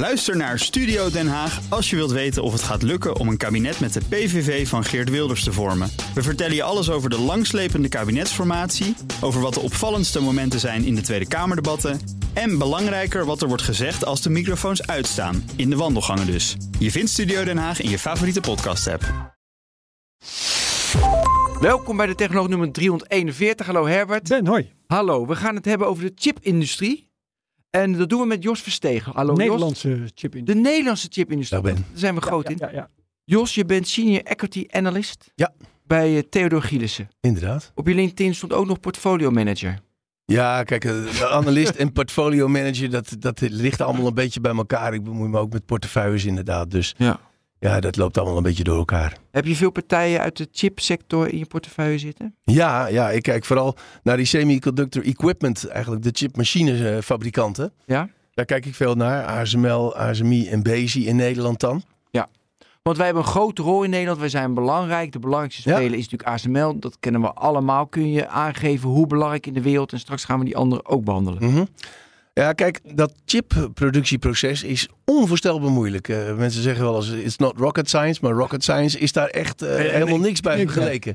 Luister naar Studio Den Haag als je wilt weten of het gaat lukken om een kabinet met de PVV van Geert Wilders te vormen. We vertellen je alles over de langslepende kabinetsformatie, over wat de opvallendste momenten zijn in de Tweede Kamerdebatten en belangrijker wat er wordt gezegd als de microfoons uitstaan, in de wandelgangen dus. Je vindt Studio Den Haag in je favoriete podcast-app. Welkom bij de Technoloog nummer 341. Hallo Herbert. Ben, hoi. Hallo, we gaan het hebben over de chipindustrie. En dat doen we met Jos Verstegen. Hallo Jos. Nederlandse chip De Nederlandse chipindustrie. Ben. Daar zijn we groot in. Ja, ja. Jos, je bent senior equity analyst Ja. bij eh, Theodor Gielissen. Inderdaad. Op je LinkedIn stond ook nog portfolio manager. Ja, kijk, eh, analist en portfolio manager, dat, dat ligt allemaal een beetje bij elkaar. Ik bemoei me ook met portefeuilles inderdaad. Dus Ja. Ja, dat loopt allemaal een beetje door elkaar. Heb je veel partijen uit de chipsector in je portefeuille zitten? Ja, ja, ik kijk vooral naar die semiconductor equipment, eigenlijk de chipmachinefabrikanten. Ja. Daar kijk ik veel naar. ASML, ASMI en Bezi in Nederland dan. Want wij hebben een grote rol in Nederland. Wij zijn belangrijk. De belangrijkste Ja. speler is natuurlijk ASML. Dat kennen we allemaal. Kun je aangeven hoe belangrijk in de wereld? En straks gaan we die anderen ook behandelen. Mhm. Ja, kijk, dat chipproductieproces is onvoorstelbaar moeilijk. Eh, mensen zeggen wel eens, it's not rocket science, maar rocket science is daar echt eh, helemaal niks bij vergeleken.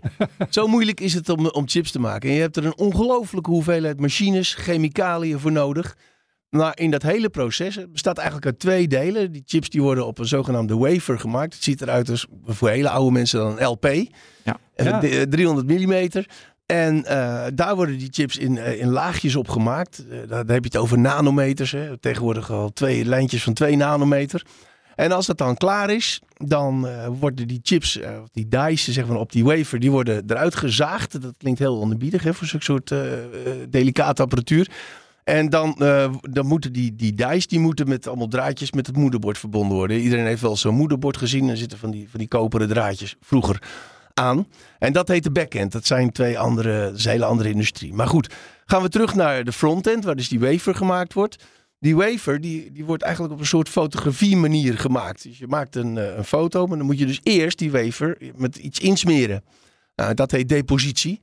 Zo moeilijk is het om, om chips te maken. En je hebt er een ongelofelijke hoeveelheid machines, chemicaliën voor nodig. Nou, in dat hele proces bestaat eigenlijk uit twee delen. Die chips die worden op een zogenaamde wafer gemaakt. Het ziet eruit als voor hele oude mensen dan een LP. Ja. En Ja. de- 300 millimeter. En eh, daar worden die chips in, eh, in laagjes op gemaakt. Eh, daar, heb je het over nanometers. Hè. Tegenwoordig al twee lijntjes van 2 nanometer. En als dat dan klaar is, dan worden die chips, die dice zeg maar, op die wafer, die worden eruit gezaagd. Dat klinkt heel onherbiedig hè, voor zo'n soort delicate apparatuur. En dan, dan moeten die, die dice die moeten met allemaal draadjes met het moederbord verbonden worden. Iedereen heeft wel zo'n moederbord gezien. Er zitten van die, van die koperen draadjes vroeger aan. En dat heet de backend. Dat zijn twee andere, dat een hele andere industrie. Maar goed, gaan we terug naar de frontend, waar dus die wafer gemaakt wordt. Die wafer die, die wordt eigenlijk op een soort fotografie manier gemaakt. Dus je maakt een, eh, een foto, maar dan moet je dus eerst die wafer met iets insmeren. Nou, dat heet depositie.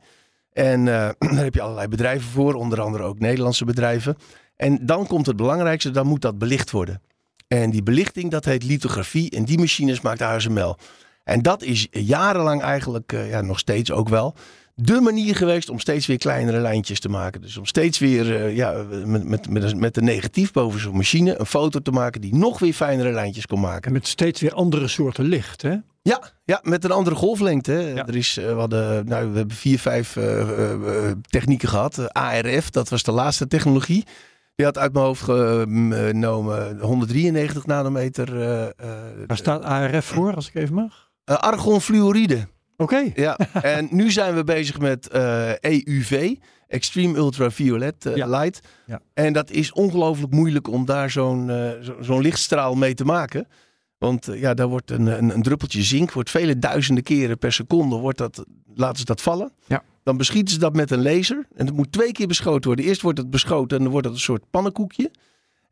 En eh, daar heb je allerlei bedrijven voor, onder andere ook Nederlandse bedrijven. En dan komt het belangrijkste, dan moet dat belicht worden. En die belichting, dat heet lithografie. En die machines maakt ASML. En dat is jarenlang eigenlijk, eh, ja, nog steeds ook wel, de manier geweest om steeds weer kleinere lijntjes te maken. Dus om steeds weer eh, ja, met, met, met, een- met een negatief boven zo'n machine een foto te maken die nog weer fijnere lijntjes kon maken. En met steeds weer andere soorten licht, hè? Ja, ja, met een andere golflengte. Ja. Er is, eh, we, hadden, nou, we hebben vier, vijf technieken gehad. Eh, ARF, dat was de laatste technologie. Die had uit mijn hoofd genomen 193 nanometer eh, Waar staat ARF voor, als ik even mag? Eh, argonfluoride. Oké. Ja, en nu zijn we bezig met eh, EUV, Extreme Ultraviolet eh, Ja. Light. Ja. En dat is ongelooflijk moeilijk om daar zo'n zo- zo'n lichtstraal mee te maken. Want ja, daar wordt een, een, een druppeltje zink, wordt vele duizenden keren per seconde, wordt dat, laten ze dat vallen. Ja. Dan beschieten ze dat met een laser. En het moet twee keer beschoten worden. Eerst wordt het beschoten en dan wordt het een soort pannenkoekje.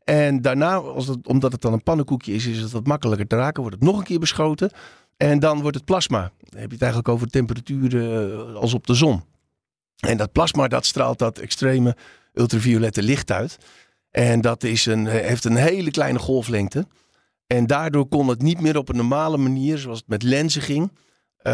En daarna, als omdat het dan een pannenkoekje is, is het wat makkelijker te raken. Wordt het nog een keer beschoten. En dan wordt het plasma. Dan heb je het eigenlijk over temperatuur eh, als op de zon. En dat plasma dat straalt dat extreme ultraviolette licht uit. En dat is een, heeft een hele kleine golflengte. En daardoor kon het niet meer op een normale manier, zoals het met lenzen ging, eh,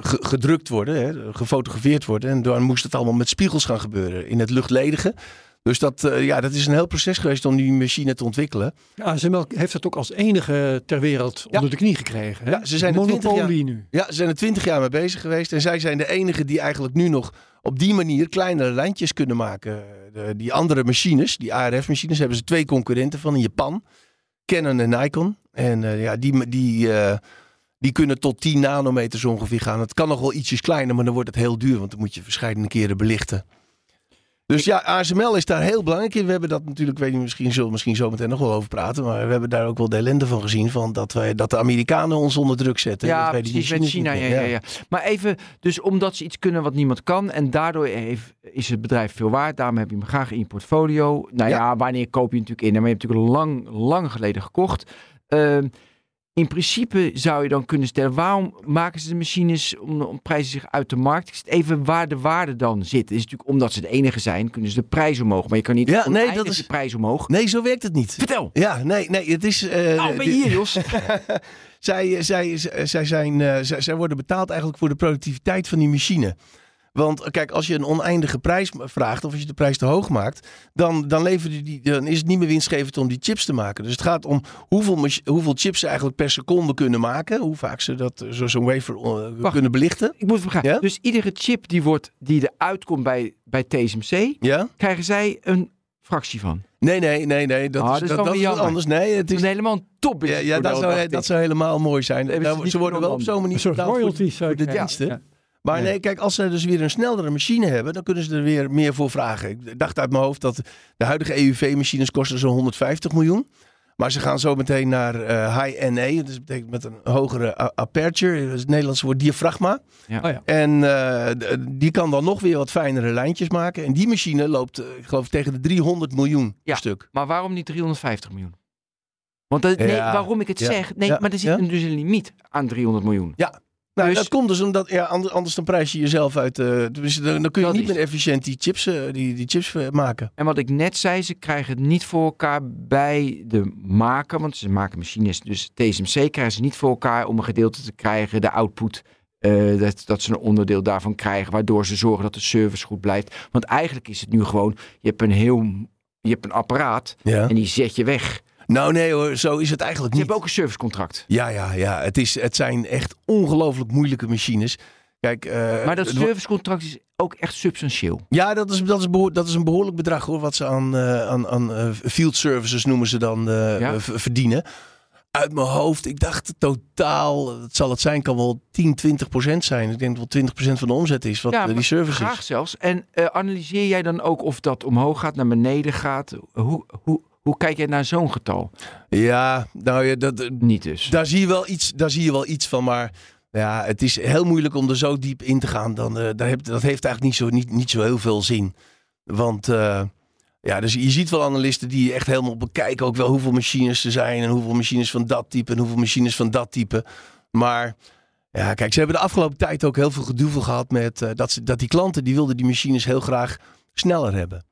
ge- gedrukt worden, hè, gefotografeerd worden. En dan moest het allemaal met spiegels gaan gebeuren in het luchtledige. Dus dat, eh, ja, dat is een heel proces geweest om die machine te ontwikkelen. ASML heeft dat ook als enige ter wereld Ja. onder de knie gekregen. Hè? Ja, ze zijn er 20 Monopolie nu. Ja, ze zijn er twintig jaar mee bezig geweest. En zij zijn de enigen die eigenlijk nu nog op die manier kleinere lijntjes kunnen maken. De, die andere machines, die ARF-machines, hebben ze twee concurrenten van in Japan. Canon en Nikon. En eh, ja, die, die, eh, die kunnen tot 10 nanometers ongeveer gaan. Het kan nog wel ietsjes kleiner, maar dan wordt het heel duur. Want dan moet je verschillende keren belichten. Dus ja, ASML is daar heel belangrijk in. We hebben dat natuurlijk, weet niet, misschien zullen we misschien zo meteen nog wel over praten. Maar we hebben daar ook wel de ellende van gezien. Van dat, wij, dat de Amerikanen ons onder druk zetten. Ja, Dat precies, met China. Ja, ja, ja. Maar even, dus omdat ze iets kunnen wat niemand kan. En daardoor heeft, is het bedrijf veel waard. Daarom heb je hem graag in je portfolio. Nou ja, Ja. wanneer koop je natuurlijk in? Maar je hebt natuurlijk lang, lang geleden gekocht. Ehm, in principe zou je dan kunnen stellen, waarom maken ze de machines om, om prijzen zich uit de markt? Ik zit even waar de waarde dan zit. Het is natuurlijk omdat ze de enige zijn, kunnen ze de prijs omhoog. Maar je kan niet Ja, nee, dat is- de prijs omhoog. Nee, zo werkt het niet. Vertel. Ja, nee, nee, het is... eh, Nou, ben je hier, Jos? zij, zij, zij, zijn, eh, zij, zij worden betaald eigenlijk voor de productiviteit van die machine. Want kijk, als je een oneindige prijs vraagt of als je de prijs te hoog maakt, dan, dan, leveren die, dan is het niet meer winstgevend om die chips te maken. Dus het gaat om hoeveel, hoeveel chips ze eigenlijk per seconde kunnen maken. Hoe vaak ze dat zo- zo'n wafer eh, Wacht. kunnen belichten. Ik moet begrijpen. Ja? Dus iedere chip die, wordt, die eruit komt bij, bij TSMC, Ja? krijgen zij een fractie van. Nee, nee, nee, nee. Dat Ah, is, dat is anders. Nee, het is is, helemaal een top. ja, ja, dat, zou, dat zou helemaal mooi zijn. Nou, ze worden wel op zo'n manier Een soort betaald voor- de diensten. Ja. Maar Ja. nee, kijk, als ze dus weer een snellere machine hebben, dan kunnen ze er weer meer voor vragen. Ik dacht uit mijn hoofd dat de huidige EUV-machines kosten zo'n 150 miljoen. Maar ze gaan zo meteen naar eh, high NA, dus dat betekent met een hogere aperture, dat is het Nederlandse woord diafragma. Ja. Oh ja. En eh, d- die kan dan nog weer wat fijnere lijntjes maken. En die machine loopt, eh, ik geloof, tegen de 300 miljoen Ja. stuk. Maar waarom niet 350 miljoen? Want dat, nee, Ja. waarom ik het Ja. zeg, nee, Ja. maar er zit Ja. een, dus een limiet aan 300 miljoen. Nou, Dus- dat komt dus omdat, ja, anders, anders dan prijs je jezelf uit. eh, dus dan, dan kun je Dat niet is- meer efficiënt die chips, eh, die, die chips eh, maken. En wat ik net zei, ze krijgen het niet voor elkaar bij de maker, want ze maken machines, dus TSMC krijgen ze niet voor elkaar om een gedeelte te krijgen, de output, dat, dat ze een onderdeel daarvan krijgen, waardoor ze zorgen dat de service goed blijft. Want eigenlijk is het nu gewoon, je hebt een heel, je hebt een apparaat Ja. en die zet je weg. Nou nee hoor, zo is het eigenlijk niet. hebben ook een servicecontract. Ja, ja, ja. Het, is, het zijn echt ongelooflijk moeilijke machines. Kijk, eh, Maar dat servicecontract is ook echt substantieel. Ja, dat is, dat, is dat is een behoorlijk bedrag hoor. Wat ze aan, eh, aan, aan eh, field services noemen ze dan Ja. verdienen. Uit mijn hoofd, ik dacht totaal, het zal het zijn, kan wel 10, 20 procent zijn. Ik denk dat wel 20 procent van de omzet is wat Ja, die service Graag is. zelfs. En analyseer jij dan ook of dat omhoog gaat, naar beneden gaat? Hoe, hoe, hoe kijk jij naar zo'n getal? Ja, nou ja, dat, Niet dus. daar, zie je wel iets, daar zie je wel iets van. Maar ja, het is heel moeilijk om er zo diep in te gaan. Dan, eh, daar heb, dat heeft eigenlijk niet zo, niet, niet zo heel veel zin. Want eh, ja, dus je ziet wel analisten die echt helemaal bekijken ook wel hoeveel machines er zijn. En hoeveel machines van dat type en hoeveel machines van dat type. Maar ja, kijk, ze hebben de afgelopen tijd ook heel veel gedoevel gehad met eh, dat, ze, dat die klanten die wilden die machines heel graag sneller hebben.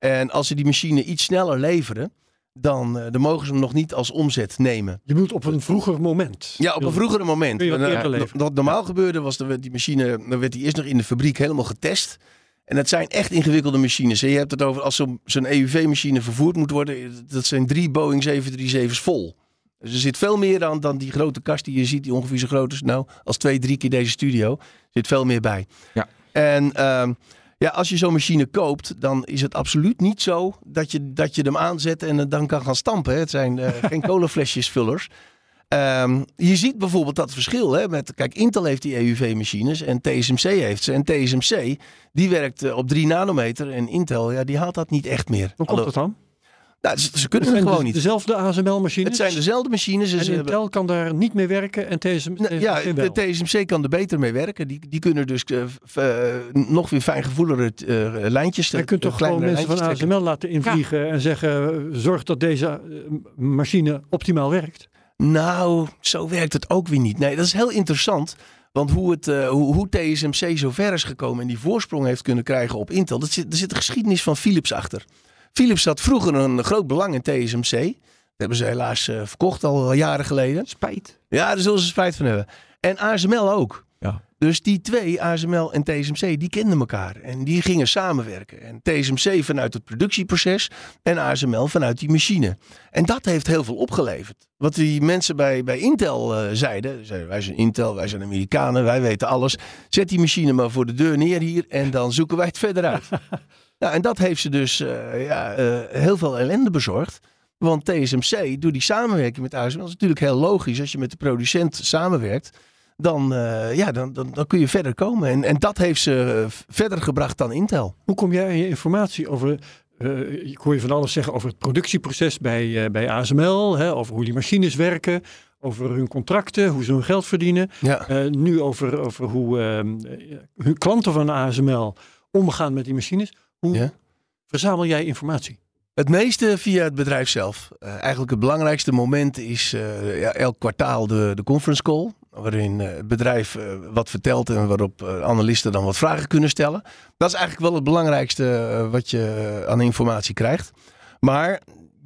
En als ze die machine iets sneller leveren, dan, eh, dan mogen ze hem nog niet als omzet nemen. Je bedoelt op een vroeger moment. Ja, op een vroegere moment. Kun je wat normaal gebeurde was, dat die machine, dan werd die eerst nog in de fabriek helemaal getest. En het zijn echt ingewikkelde machines. Je hebt het over als zo'n zo'n EUV-machine vervoerd moet worden. Dat zijn drie Boeing 737's vol. Dus er zit veel meer aan dan die grote kast die je ziet, die ongeveer zo groot is. Nou, als twee, drie keer deze studio. Er zit veel meer bij. Ja. En ehm, ja, als je zo'n machine koopt, dan is het absoluut niet zo dat je, dat je hem aanzet en het dan kan gaan stampen. hè. Het zijn eh, geen colaflesjesvullers. Ehm, je ziet bijvoorbeeld dat verschil. Hè, met, kijk, Intel heeft die EUV-machines en TSMC heeft ze. En TSMC, die werkt eh, op 3 nanometer. En Intel, ja, die haalt dat niet echt meer. Hoe komt dat dan? Nou, ze, ze Het kunnen het zijn gewoon de- niet. dezelfde ASML-machines. Het zijn dezelfde machines. En hebben- Intel kan daar niet mee werken en TSMC Nou, ja, wel. de TSMC kan er beter mee werken. Die, die kunnen dus eh, eh, nog weer fijngevoeligere eh, lijntjes. Je kunt toch gewoon mensen van trekken. ASML laten invliegen en zeggen: zorg dat deze machine optimaal werkt. Nou, zo werkt het ook weer niet. Nee, dat is heel interessant. Want hoe, het, hoe, hoe TSMC zo ver is gekomen en die voorsprong heeft kunnen krijgen op Intel, dat zit, er zit de geschiedenis van Philips achter. Philips had vroeger een groot belang in TSMC. Dat hebben ze helaas eh, verkocht al jaren geleden. Spijt. Ja, daar zullen ze spijt van hebben. En ASML ook. Ja. Dus die twee, ASML en TSMC, die kenden elkaar. En die gingen samenwerken. En TSMC vanuit het productieproces en ASML vanuit die machine. En dat heeft heel veel opgeleverd. Wat die mensen bij, bij Intel eh, zeiden. zeiden, Wij zijn Intel, wij zijn Amerikanen, wij weten alles. Zet die machine maar voor de deur neer hier en dan zoeken wij het verder uit. nou, en dat heeft ze dus eh, ja, eh, heel veel ellende bezorgd. Want TSMC, door die samenwerking met ASML, is natuurlijk heel logisch. Als je met de producent samenwerkt, dan, eh, ja, dan, dan, dan kun je verder komen. En, en dat heeft ze verder gebracht dan Intel. Hoe kom jij aan je informatie over. eh, ik hoor je van alles zeggen over het productieproces bij, eh, bij ASML, hè, over hoe die machines werken, over hun contracten, hoe ze hun geld verdienen. Ja. Nu over, over hoe ehm, eh, hun klanten van ASML omgaan met die machines. Hoe Ja. verzamel jij informatie? Het meeste via het bedrijf zelf. Uh, eigenlijk het belangrijkste moment is uh, ja, elk kwartaal de, de conference call. Waarin uh, het bedrijf wat vertelt en waarop analisten dan wat vragen kunnen stellen. Dat is eigenlijk wel het belangrijkste wat je aan informatie krijgt. Maar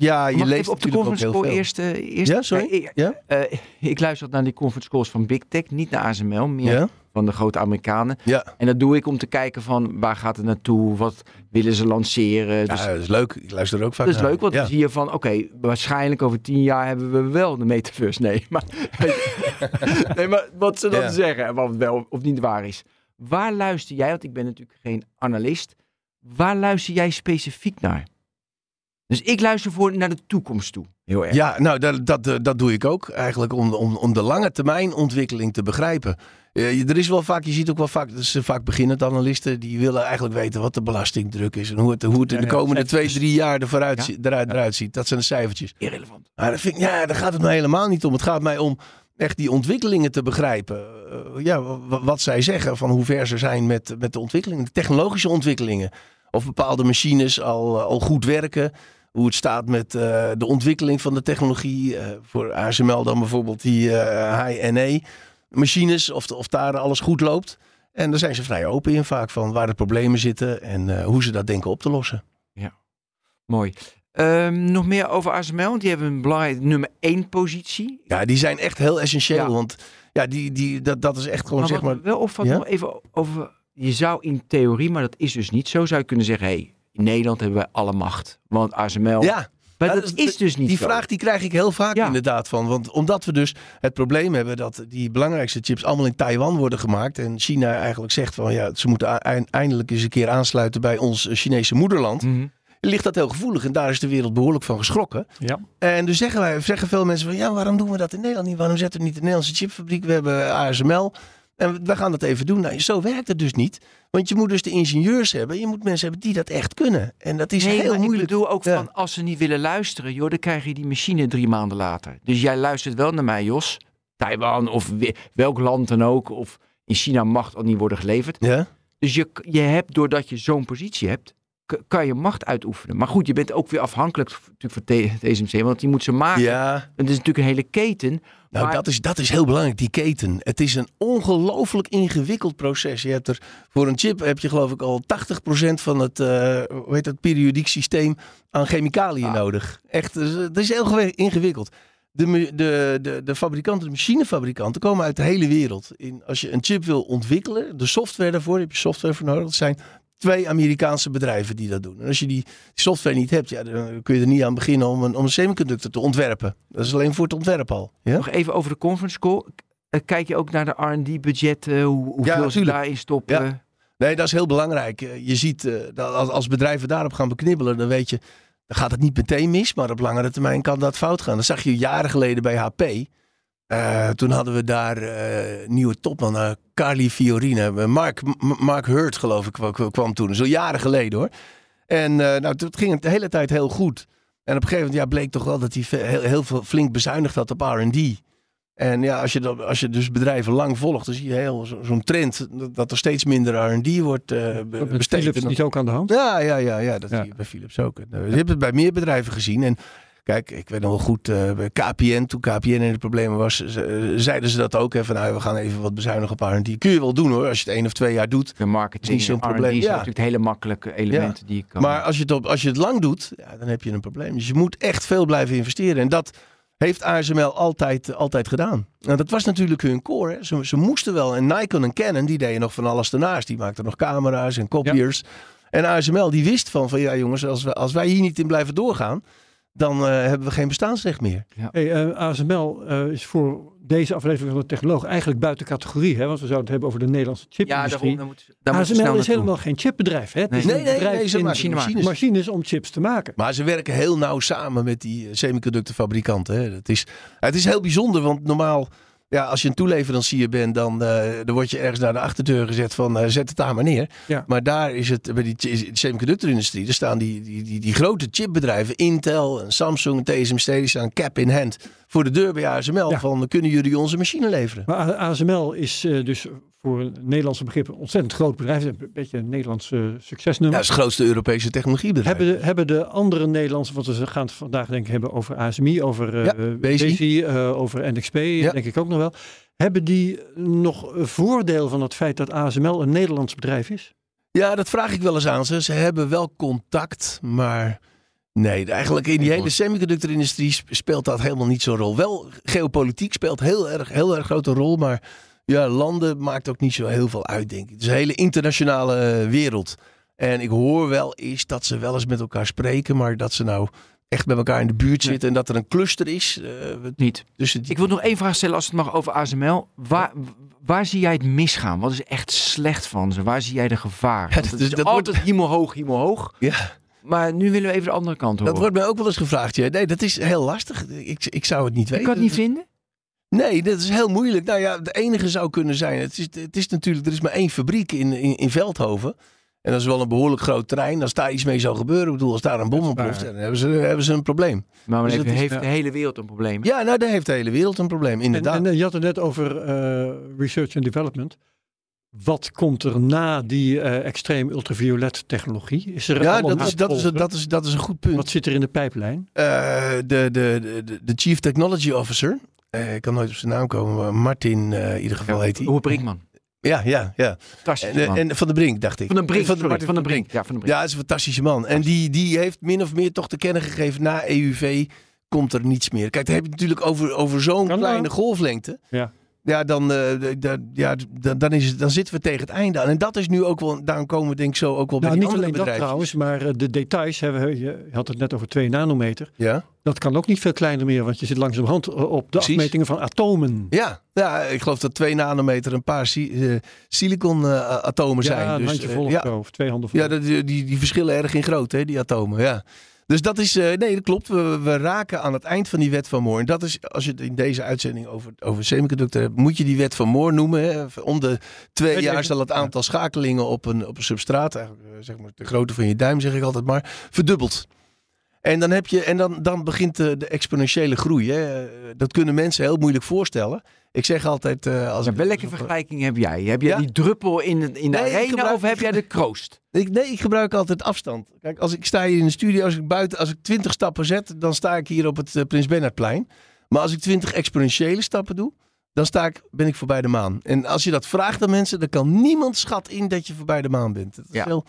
ja, je Mag leeft op de conference call eerst, eh, eerst... Ja, sorry? Ja? eh, ik luister naar die conference calls van Big Tech, niet naar ASML, meer Ja? van de grote Amerikanen. Ja. En dat doe ik om te kijken van waar gaat het naartoe, wat willen ze lanceren. Dus ja, dat is leuk. Ik luister er ook vaak dat is naar. leuk, want ja. dan zie je van, oké, waarschijnlijk over tien jaar hebben we wel de metaverse. Nee, maar, nee, maar wat ze dan Ja. zeggen, wat wel of niet waar is. Waar luister jij, want ik ben natuurlijk geen analist, waar luister jij specifiek naar? Dus ik luister voor naar de toekomst toe, heel erg. Ja, nou, dat, dat, eh, dat doe ik ook. Eigenlijk om, om, om de lange termijn ontwikkeling te begrijpen. Eh, er is wel vaak, je ziet ook wel vaak, dat is vaak beginnend analisten, die willen eigenlijk weten wat de belastingdruk is en hoe het, hoe het in de komende twee, drie jaar er vooruit, Ja. eruit, eruit ziet. Dat zijn de cijfertjes. Irrelevant. Maar dat vind ik, ja, daar gaat het mij helemaal niet om. Het gaat mij om echt die ontwikkelingen te begrijpen. Eh, ja, wa- wat zij zeggen, van hoe ver ze zijn met, met de ontwikkelingen, de technologische ontwikkelingen. Of bepaalde machines al, al goed werken. Hoe het staat met eh, de ontwikkeling van de technologie. eh, voor ASML dan bijvoorbeeld die eh high-NA machines. Of, of daar alles goed loopt. En daar zijn ze vrij open in vaak van waar de problemen zitten. En eh, hoe ze dat denken op te lossen. Mooi. Ehm, nog meer over ASML, want die hebben een belangrijke nummer één positie. Ja, die zijn echt heel essentieel. Ja. Want ja, die, die, dat, dat is echt gewoon Maar zeg maar... wel opvalt, Ja? nog even over, je zou in theorie, maar dat is dus niet zo, zou je kunnen zeggen, hey, in Nederland hebben wij alle macht. Want ASML, Ja, maar Ja, dat dat- is dus niet die zo. vraag die krijg ik heel vaak Ja. inderdaad van. Want omdat we dus het probleem hebben dat die belangrijkste chips allemaal in Taiwan worden gemaakt. En China eigenlijk zegt van ja, ze moeten eindelijk eens een keer aansluiten bij ons eh, Chinese moederland. Mhm. Ligt dat heel gevoelig en daar is de wereld behoorlijk van geschrokken. Ja. En dus zeggen, wij, zeggen veel mensen van ja, waarom doen we dat in Nederland niet? Waarom zetten we niet de Nederlandse chipfabriek? We hebben ASML. En we gaan dat even doen. Nou, zo werkt het dus niet. Want je moet dus de ingenieurs hebben. Je moet mensen hebben die dat echt kunnen. En dat is Nee, heel moeilijk. ik bedoel ook Ja. van, als ze niet willen luisteren, joh, dan krijg je die machine drie maanden later. Dus jij luistert wel naar mij, Jos. Taiwan of we- welk land dan ook, of in China mag al niet worden geleverd. Ja? Dus je, je hebt, doordat je zo'n positie hebt, kan je macht uitoefenen. Maar goed, je bent ook weer afhankelijk natuurlijk van TSMC, want die moet ze maken. ja, Het is natuurlijk een hele keten. Nou, maar dat, is, dat is heel belangrijk, die keten. Het is een ongelooflijk ingewikkeld proces. Je hebt er voor een chip heb je geloof ik al 80% van het, eh, hoe heet dat, periodiek systeem aan chemicaliën Ah. nodig. Echt, dus, eh, dat is heel ingewikkeld. De, de, de, de fabrikanten, de machinefabrikanten komen uit de hele wereld. In, als je een chip wil ontwikkelen, de software daarvoor, heb je software voor nodig. Dat zijn twee Amerikaanse bedrijven die dat doen. En als je die software niet hebt, ja, dan kun je er niet aan beginnen om een, om een semiconductor te ontwerpen. Dat is alleen voor het ontwerp al. Ja? nog even over de conference call. Eh, Kijk je ook naar de R&D-budgetten, hoe, hoeveel ze natuurlijk. daarin stoppen? Nee, dat is heel belangrijk. Eh, Je ziet eh, dat als, als bedrijven daarop gaan beknibbelen, dan weet je, dan gaat het niet meteen mis, maar op langere termijn kan dat fout gaan. Dat zag je jaren geleden bij HP. Eh, toen hadden we daar eh, nieuwe topman, eh, Carly Fiorina. Mark, M- Mark Hurt, geloof ik, kwam, kwam toen. Zo jaren geleden hoor. En nou, toen ging het de hele tijd heel goed. En op een gegeven moment ja, bleek toch wel dat hij heel, heel veel flink bezuinigd had op R&D. En ja, als je, dat, als je dus bedrijven lang volgt, dan zie je heel zo- zo'n trend dat- er steeds minder R&D wordt be- besteed. Philips dan- niet ook aan de hand. ja, ja, ja, ja, dat Ja. zie je bij Philips ook. Nou, Je hebt het bij meer bedrijven gezien. En kijk, ik weet nog wel goed, eh, bij KPN, toen KPN in de problemen was, ze- zeiden ze dat ook. Hè, van, nou, we gaan even wat bezuinigen op R&D. Kun je wel doen hoor, als je het één of twee jaar doet. De marketing Is niet zo'n probleem, ja. natuurlijk hele makkelijke elementen die je kan... Maar als je, het op, als je het lang doet, ja, dan heb je een probleem. Dus je moet echt veel blijven investeren. En dat heeft ASML altijd, altijd gedaan. Nou, dat was natuurlijk hun core. Hè. Ze, ze moesten wel. En Nikon en Canon, die deden nog van alles ernaast. Die maakten nog camera's en copiers. En ASML, die wist van, van ja jongens, als, we, als wij hier niet in blijven doorgaan, dan eh, hebben we geen bestaansrecht meer. Hey, eh, ASML eh, is voor deze aflevering van de Technoloog eigenlijk buiten categorie. Hè? Want we zouden het hebben over de Nederlandse ja, chipindustrie. daarom, daar moet, daar ASML is helemaal geen chipbedrijf. Hè? Het Nee. is Nee, een nee, bedrijf nee, ze in machines. machines om chips te maken. Maar ze werken heel nauw samen met die semiconductorfabrikanten. Hè. Het, is, het is heel bijzonder, want normaal, ja, als je een toeleverancier bent, dan, eh, dan word je ergens naar de achterdeur gezet van eh, zet het daar maar neer. Ja. Maar daar is het, bij die semiconductorindustrie, er staan die, die, die, die grote chipbedrijven, Intel en Samsung TSMC, die staan cap in hand voor de deur bij ASML Ja. van kunnen jullie onze machine leveren? Maar ASML is eh, dus voor Nederlandse begrippen een ontzettend groot bedrijf. Een beetje een Nederlands eh, Ja, succesnummer. dat is het grootste Europese technologiebedrijf. Hebben de, hebben de andere Nederlandse, want we gaan het vandaag denk ik hebben over ASMI, over Ja, eh, over NXP, Ja. denk ik ook nog wel. Hebben die nog voordeel van het feit dat ASML een Nederlands bedrijf is? Ja, dat vraag ik wel eens aan ze. Ze hebben wel contact, maar nee, eigenlijk in die hele semiconductorindustrie sp- speelt dat helemaal niet zo'n rol. Wel, geopolitiek speelt heel erg, heel erg grote rol, maar ja, landen maakt ook niet zo heel veel uit, denk ik. Het is een hele internationale eh, wereld. En ik hoor wel eens dat ze wel eens met elkaar spreken, maar dat ze nou echt bij elkaar in de buurt Nee. zitten en dat er een cluster is. eh, Niet. die... Ik wil nog één vraag stellen als het mag over ASML. Waar, waar zie jij het misgaan? Wat is echt slecht van ze? Waar zie jij de gevaar? Ja, dat het is- dat altijd hemelhoog, hemelhoog. Ja. Maar nu willen we even de andere kant horen. Dat wordt mij ook wel eens gevraagd. Ja. Nee, dat is heel lastig. Ik, ik zou het niet weten. kan het niet vinden? Nee, dat is heel moeilijk. Nou ja, de enige zou kunnen zijn. Het is, het is natuurlijk, er is maar één fabriek in, in, in Veldhoven. En dat is wel een behoorlijk groot terrein. Als daar iets mee zou gebeuren, ik bedoel, als daar een bom waar. dan hebben ze, hebben ze een probleem. Maar dan Dus heeft, is- heeft ja. de hele wereld een probleem. Ja, nou, daar heeft de hele wereld een probleem, inderdaad. en je had het net over eh, research and development. Wat komt er na die eh extreem ultraviolet technologie? Is er ja, dat is, dat, is, dat, is, dat is een goed punt. Wat zit er in de pijplijn? Eh, de, de, de, de Chief Technology Officer, eh, ik kan nooit op zijn naam komen, maar Martin eh, in ieder geval heet hij. Hoe Brinkman. Ja, ja, ja. Fantastisch En, eh, man. en Van de Brink, dacht ik. Van den Brink, Van de, sorry, Van den Brink. Ja, Van den Brink. Ja, is een fantastische man. En die, die heeft min of meer toch te kennen gegeven na EUV komt er niets meer. Kijk, dan heb je het natuurlijk over, over zo'n kleine golflengte. Ja. Ja, dan, eh, ja dan, dan, is het, dan zitten we tegen het einde aan. En dat is nu ook wel, daarom komen we denk ik zo ook wel bij Nou, die niet andere alleen dat trouwens, maar eh, de details. We- je had het net over 2 nanometer. Ja? Dat kan ook niet veel kleiner meer, want je zit langzamerhand eh, op de Precies. afmetingen van atomen. Ja, ja, ik geloof dat 2 nanometer een paar si eh, silicon eh, atomen zijn. Ja, een dus, handje vol of ja, zo, of twee handen vol. Ja, die, die, die verschillen erg in grootte, hè, die atomen. Ja. Dus dat is, eh, nee, dat klopt. We, we raken aan het eind van die wet van Moore. En dat is, als je het in deze uitzending over, over semiconductor hebt, moet je die wet van Moore noemen. Hè. Om de twee jaar zal het aantal schakelingen op een, op een substraat, eigenlijk, eh, zeg maar de grootte van je duim, zeg ik altijd maar, verdubbeld. En dan, heb je, en dan, dan begint de, de exponentiële groei. Hè. Dat kunnen mensen heel moeilijk voorstellen. Ik zeg altijd... eh, als ik- welke vergelijking heb jij? Heb jij Ja? die druppel in de, in de Nee, ik arena gebruik- of heb jij de kroost? Ik, nee, ik gebruik altijd afstand. Kijk, als ik sta hier in de studio, als ik buiten, als ik 20 stappen zet, dan sta ik hier op het eh, Prins Bernhardplein. Maar als ik 20 exponentiële stappen doe, dan sta ik, ben ik voorbij de maan. En als je dat vraagt aan mensen, dan kan niemand schat in dat je voorbij de maan bent. Dat is Ja. heel,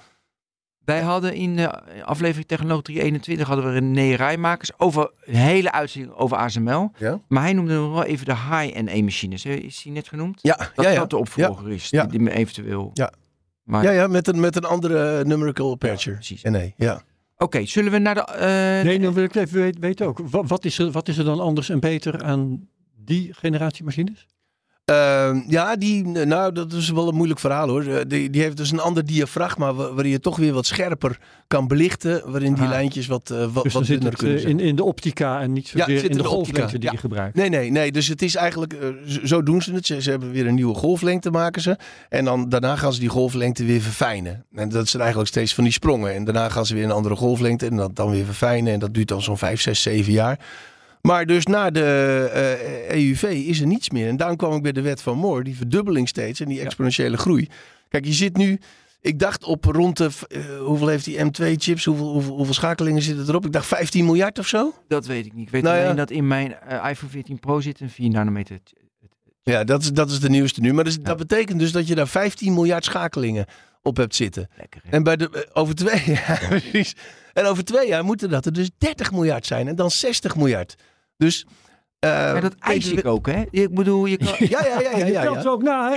Wij hadden in de aflevering Technologie 321 hadden we René Rijmakers over een hele uitzending over ASML. ja? Maar hij noemde nog wel even de high-NA machines. hè? Is die net genoemd? Ja, Dat ja, ja. dat de opvolger is. Ja. Die, die eventueel. Ja. Maar, ja, ja met, een, met een andere eh, numerical aperture. precies. Nee, ja. Oké, zullen we naar de... eh, Nee, dan wil ik even weten, weten ook. Wat, wat, is er, wat is er dan anders en beter aan die generatie machines? Ehm, ja, die, nou, dat is wel een moeilijk verhaal hoor. Eh, Die, die heeft dus een ander diafragma wa- waarin je toch weer wat scherper kan belichten. Waarin die Ah. lijntjes wat, eh, wat, Dus wat dunner het kunnen eh, zijn. in, in de optica en niet Ja, zozeer zit in de de golflengte die ja. je gebruikt. Nee, nee, nee. Dus het is eigenlijk, zo doen ze het. Ze, ze hebben weer een nieuwe golflengte maken ze. En dan, daarna gaan ze die golflengte weer verfijnen. En dat zijn eigenlijk steeds van die sprongen. En daarna gaan ze weer een andere golflengte en dat dan weer verfijnen. En dat duurt dan zo'n 5, 6, 7 jaar. Maar dus na de eh, EUV is er niets meer. En daarom kwam ik bij de wet van Moore. Die verdubbeling steeds en die exponentiële groei. Kijk, je zit nu... Ik dacht op rond de... eh, hoeveel heeft die M2-chips? Hoeveel, hoeveel, hoeveel schakelingen zitten erop? Ik dacht 15 miljard of zo? Dat weet ik niet. Ik weet Nou ja. alleen dat in mijn eh, iPhone 14 Pro zit een 4 nanometer. Ja, dat is, dat is de nieuwste nu. Maar dus, dat betekent dus dat je daar 15 miljard schakelingen op hebt zitten. Lekker hè? En bij de, over twee jaar, precies. En over twee jaar moeten dat er dus 30 miljard zijn. En dan 60 miljard. Dus. eh, Ja, dat eis ik ook hè? Ik bedoel, je kan... Ja, ja, ja, ja. je ja, telt ja. ze ook na, hè?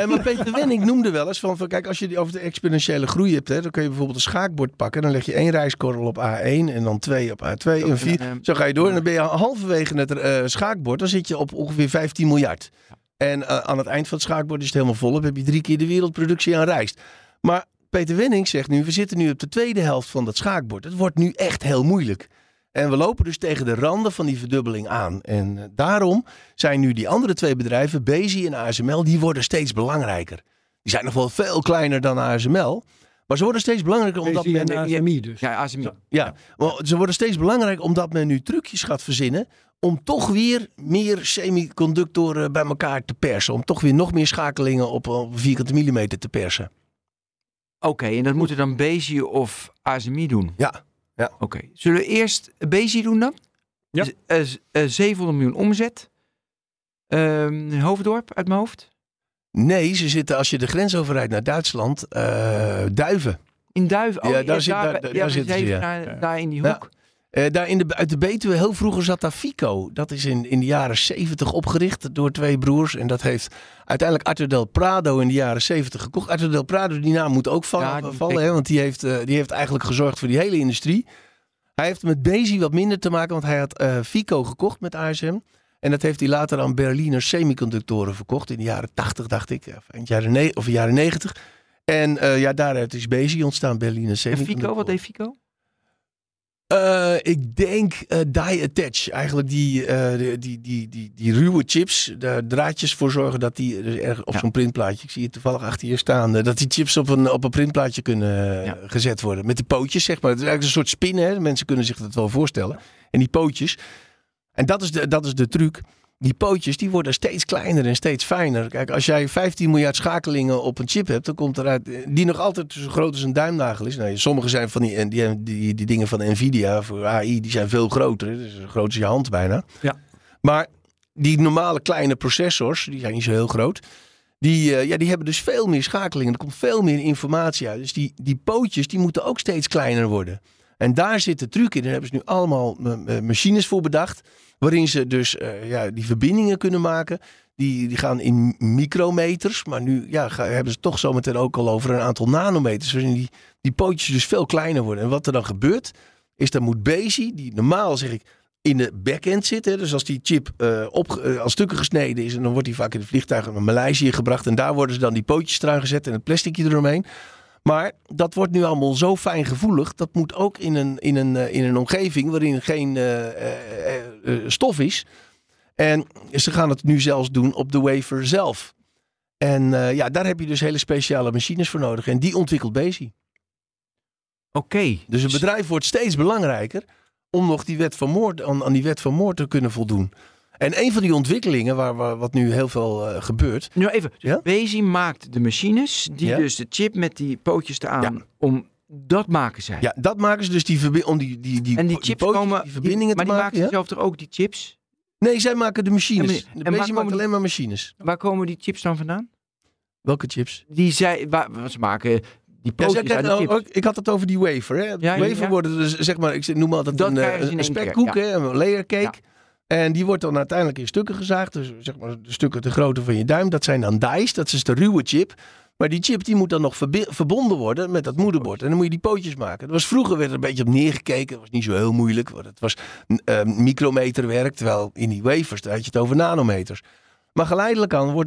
En maar Peter Wenning noemde wel eens van, van kijk, als je die over de exponentiële groei hebt, hè, dan kun je bijvoorbeeld een schaakbord pakken. Dan leg je één rijskorrel op A1 en dan twee op A2 en vier. eh, Zo ga je door en dan ben je halverwege het eh, schaakbord. Dan zit je op ongeveer 15 miljard. En eh, aan het eind van het schaakbord is het helemaal vol. Dan heb je drie keer de wereldproductie aan rijst. Maar Peter Wenning zegt nu, we zitten nu op de tweede helft van dat schaakbord. Het wordt nu echt heel moeilijk. En we lopen dus tegen de randen van die verdubbeling aan. En eh, daarom zijn nu die andere twee bedrijven, Bezi en ASML, die worden steeds belangrijker. Die zijn nog wel veel kleiner dan ASML. Maar ze worden steeds belangrijker omdat men... en ASMI dus. Ja, ASMI. Ja, maar ze worden steeds belangrijker omdat men nu trucjes gaat verzinnen om toch weer meer semiconductoren bij elkaar te persen. Om toch weer nog meer schakelingen op, vierkante millimeter te persen. Oké, en dat moeten dan Bezi of ASMI doen? Ja, ja. Oké, zullen we eerst Bezi doen dan? Ja. Eh, z- eh, 700 miljoen omzet. Ehm, Hoofddorp uit mijn hoofd. Nee, ze zitten als je de grens overrijdt naar Duitsland, eh, Duiven. In Duiven. Oh, Ja, daar zit- daar- daar ja, zitten ze, ja. Daar, daar in die Ja. hoek. Eh, daar in de, uit de Betuwe, heel vroeger zat daar Fico. Dat is in, in de jaren 70 opgericht door twee broers. En dat heeft uiteindelijk Arthur Del Prado in de jaren 70 gekocht. Arthur Del Prado, die naam moet ook vallen, Ja, hè, want die heeft, eh, die heeft eigenlijk gezorgd voor die hele industrie. Hij heeft met Bezi wat minder te maken, want hij had eh, Fico gekocht met ASM. En dat heeft hij later aan Berliner Semiconductoren verkocht in de jaren 80, dacht ik. Of eind jaren, of jaren 90. En ja, daaruit is Bezi ontstaan, Berliner En Semiconductoren. Fico, wat deed Fico? Eh, ik denk eh, die attach. Eigenlijk die, eh, die, die, die, die, die ruwe chips, daar draadjes voor zorgen dat die dus erg op Ja. zo'n printplaatje, ik zie het toevallig achter je staan, dat die chips op een, op een printplaatje kunnen Ja. gezet worden. Met de pootjes, zeg maar. Het is eigenlijk een soort spin, hè. Mensen kunnen zich dat wel voorstellen. En die pootjes. En dat is de, dat is de truc. Die pootjes die worden steeds kleiner en steeds fijner. Kijk, als jij 15 miljard schakelingen op een chip hebt, dan komt eruit eh, die nog altijd zo groot als een duimnagel is. Nou, sommige zijn van die, en die, die, die dingen van Nvidia voor AI, die zijn veel groter. Dus zo groot als je hand bijna. Ja. Maar die normale kleine processors, die zijn niet zo heel groot. Die, eh, ja, die hebben dus veel meer schakelingen. Er komt veel meer informatie uit. Dus die, die pootjes die moeten ook steeds kleiner worden. En daar zit de truc in. Daar hebben ze nu allemaal eh, machines voor bedacht. Waarin ze dus eh, ja, die verbindingen kunnen maken. Die, die gaan in micrometers. Maar nu ja, hebben ze toch zometeen ook al over een aantal nanometers. Waarin die, die pootjes dus veel kleiner worden. En wat er dan gebeurt, is dan moet Bezi, die normaal zeg ik in de backend zit. Hè, dus als die chip eh, op, eh, als stukken gesneden is. En dan wordt die vaak in de vliegtuigen naar Maleisië gebracht. En daar worden ze dan die pootjes eraan gezet en het plasticje eromheen. Maar dat wordt nu allemaal zo fijngevoelig. Dat moet ook in een, in een, eh, in een omgeving waarin geen eh, eh, stof is. En ze gaan het nu zelfs doen op de wafer zelf. En ja, daar heb je dus hele speciale machines voor nodig. En die ontwikkelt Bezi. Oké. Dus het bedrijf wordt steeds belangrijker om nog die wet van moord, aan, aan die wet van moord te kunnen voldoen. En een van die ontwikkelingen, waar, waar wat nu heel veel eh, gebeurt. Nu even. Dus Ja? Bezi maakt de machines die Ja. dus de chip met die pootjes eraan Ja. om dat maken zij. Ja, dat maken ze dus die, om die, die, die, en die chips pootjes, komen, die verbindingen maar te die maken. maken ja? zelf toch ook die chips? Nee, zij maken de machines. En De maar- en Bezi maakt alleen maar machines. Waar komen die chips dan vandaan? Welke chips? Die zij, waar, ze maken die Ja, pootjes aan de chips. oh, ik had het over die wafer. Hè. Ja, ja, wafer ja. worden dus, zeg maar, ik noem altijd Dat een, eh, een spekkoek, ja. hè, een layer cake. En die wordt dan uiteindelijk in stukken gezaagd. Dus zeg maar de stukken de grootte van je duim. Dat zijn dan dice. Dat is de ruwe chip. Maar die chip die moet dan nog verbonden worden met dat moederbord. En dan moet je die pootjes maken. Dat was, vroeger werd er een beetje op neergekeken. Dat was niet zo heel moeilijk. Want het was eh, micrometerwerk. Terwijl in die wafers daar had je het over nanometers. Maar geleidelijk aan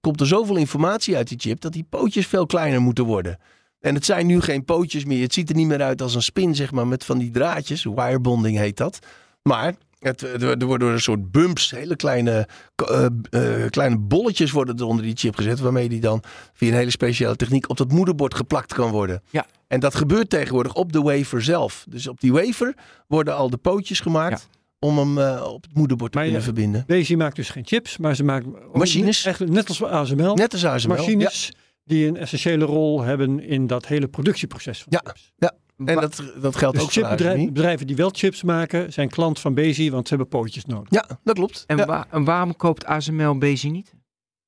komt er zoveel informatie uit die chip. Dat die pootjes veel kleiner moeten worden. En het zijn nu geen pootjes meer. Het ziet er niet meer uit als een spin, zeg maar, met van die draadjes. Wirebonding heet dat. Maar het, er worden een soort bumps, hele kleine, eh, eh, kleine bolletjes worden er onder die chip gezet. Waarmee die dan via een hele speciale techniek op dat moederbord geplakt kan worden. Ja. En dat gebeurt tegenwoordig op de wafer zelf. Dus op die wafer worden al de pootjes gemaakt om hem eh, op het moederbord te Maar kunnen ja, verbinden. Bezi maakt dus geen chips, maar ze maken ook Machines. Net, als ASML. Net als ASML. machines die een essentiële rol hebben in dat hele productieproces van Ja. chips. Ja. En dat, dat geldt Dus ook voor chipbedrijven ASMI. bedrijven die wel chips maken, zijn klant van Bezi, want ze hebben pootjes nodig. Ja, dat klopt. En, ja. wa- en waarom koopt ASML Bezi niet?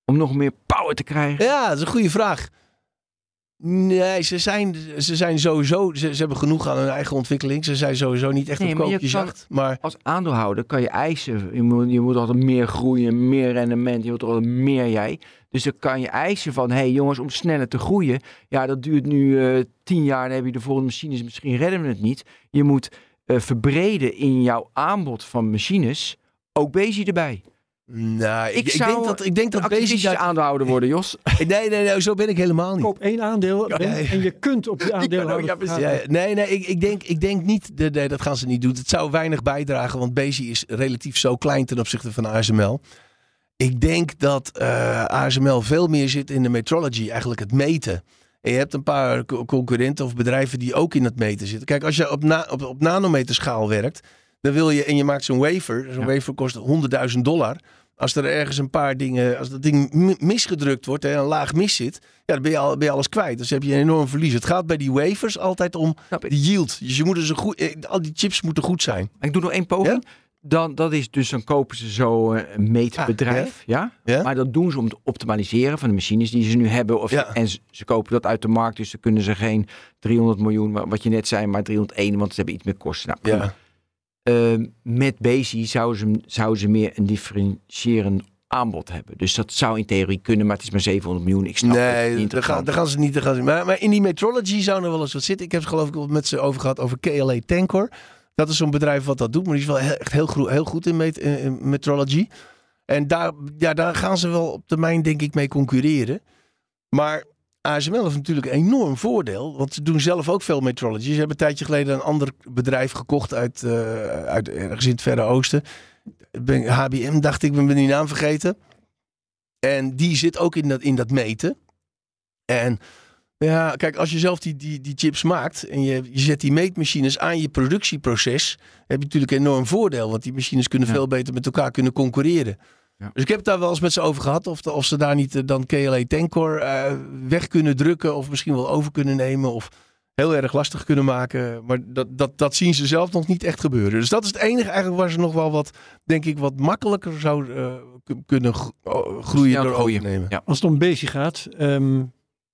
Om nog meer power te krijgen? Ja, dat is een goede vraag. Nee, ze zijn, ze zijn sowieso, ze, ze hebben genoeg aan hun eigen ontwikkeling. Ze zijn sowieso niet echt Nee, op maar je koopjesjacht. Maar Als aandeelhouder kan je eisen, je moet, je moet altijd meer groeien, meer rendement, je wilt altijd meer jij. Dus dan kan je eisen van, hé hey jongens, om sneller te groeien, ja dat duurt nu eh, tien jaar, dan heb je de volgende machines, misschien redden we het niet. Je moet eh, verbreden in jouw aanbod van machines, ook Bezi erbij. Nou, ik, Ik ik, zou denk dat, ik denk dat daar- aandeelhouder worden, Jos. Nee, nee, nee, zo ben ik helemaal niet. Koop één aandeel Ja, en je kunt op die aandeelhouder. Ja, ja. nee, nee, ik, ik, denk, ik denk niet, nee, nee, dat gaan ze niet doen. Het zou weinig bijdragen, want Bezi is relatief zo klein ten opzichte van ASML. Ik denk dat eh, ASML veel meer zit in de metrology, eigenlijk het meten. En je hebt een paar co- concurrenten of bedrijven die ook in het meten zitten. Kijk, als je op, na, op, op nanometerschaal werkt, Dan wil je, en je maakt zo'n wafer. Zo'n Ja. wafer kost 100.000 dollar. Als er ergens een paar dingen, als dat ding mi- misgedrukt wordt en een laag mis zit, ja, dan ben je, al, ben je alles kwijt. Dus heb je een enorm verlies. Het gaat bij die wafers altijd om de yield. Dus je moet dus een goed, eh, al die chips moeten goed zijn. Ik doe nog één poging. Dan, dat is dus, dan kopen ze zo eh, meetbedrijf. ja? Ja? Maar dat doen ze om te optimaliseren van de machines die ze nu hebben. Of Ja. En ze, ze kopen dat uit de markt, dus dan kunnen ze geen 300 miljoen, wa- wat je net zei, maar 301, want ze hebben iets meer kosten. Nou, prima. Ja. Eh, met Bezi zouden ze, zouden ze meer een differentiërend aanbod hebben. Dus dat zou in theorie kunnen, maar het is maar 700 miljoen. Ik snap het. niet Nee, daar gaan, daar gaan ze niet. Daar gaan ze, maar, maar in die metrology zou er wel eens wat zitten. Ik heb het geloof ik met ze over gehad over KLA Tankor. Dat is zo'n bedrijf wat dat doet, maar die is wel echt heel, gro- heel goed in, met, in- in metrology. En daar, ja, daar gaan ze wel op termijn denk ik mee concurreren. Maar ASML heeft natuurlijk een enorm voordeel, want ze doen zelf ook veel metrology. Ze hebben een tijdje geleden een ander bedrijf gekocht uit, eh, uit ergens in het Verre Oosten. Ben, HBM dacht ik, ben die naam vergeten. En die zit ook in dat, in dat meten. En ja, kijk, als je zelf die, die, die chips maakt en je, je zet die meetmachines aan je productieproces, heb je natuurlijk een enorm voordeel. Want die machines kunnen Ja. veel beter met elkaar kunnen concurreren. Ja. Dus ik heb het daar wel eens met ze over gehad. Of, de- of ze daar niet eh, dan KLA Tankor eh, weg kunnen drukken. Of misschien wel over kunnen nemen. Of heel erg lastig kunnen maken. Maar dat, dat, dat zien ze zelf nog niet echt gebeuren. Dus dat is het enige eigenlijk waar ze nog wel wat, denk ik, wat makkelijker zou eh, kunnen gro- groeien door groeien. overnemen. Ja. Als het om Bezi gaat, ehm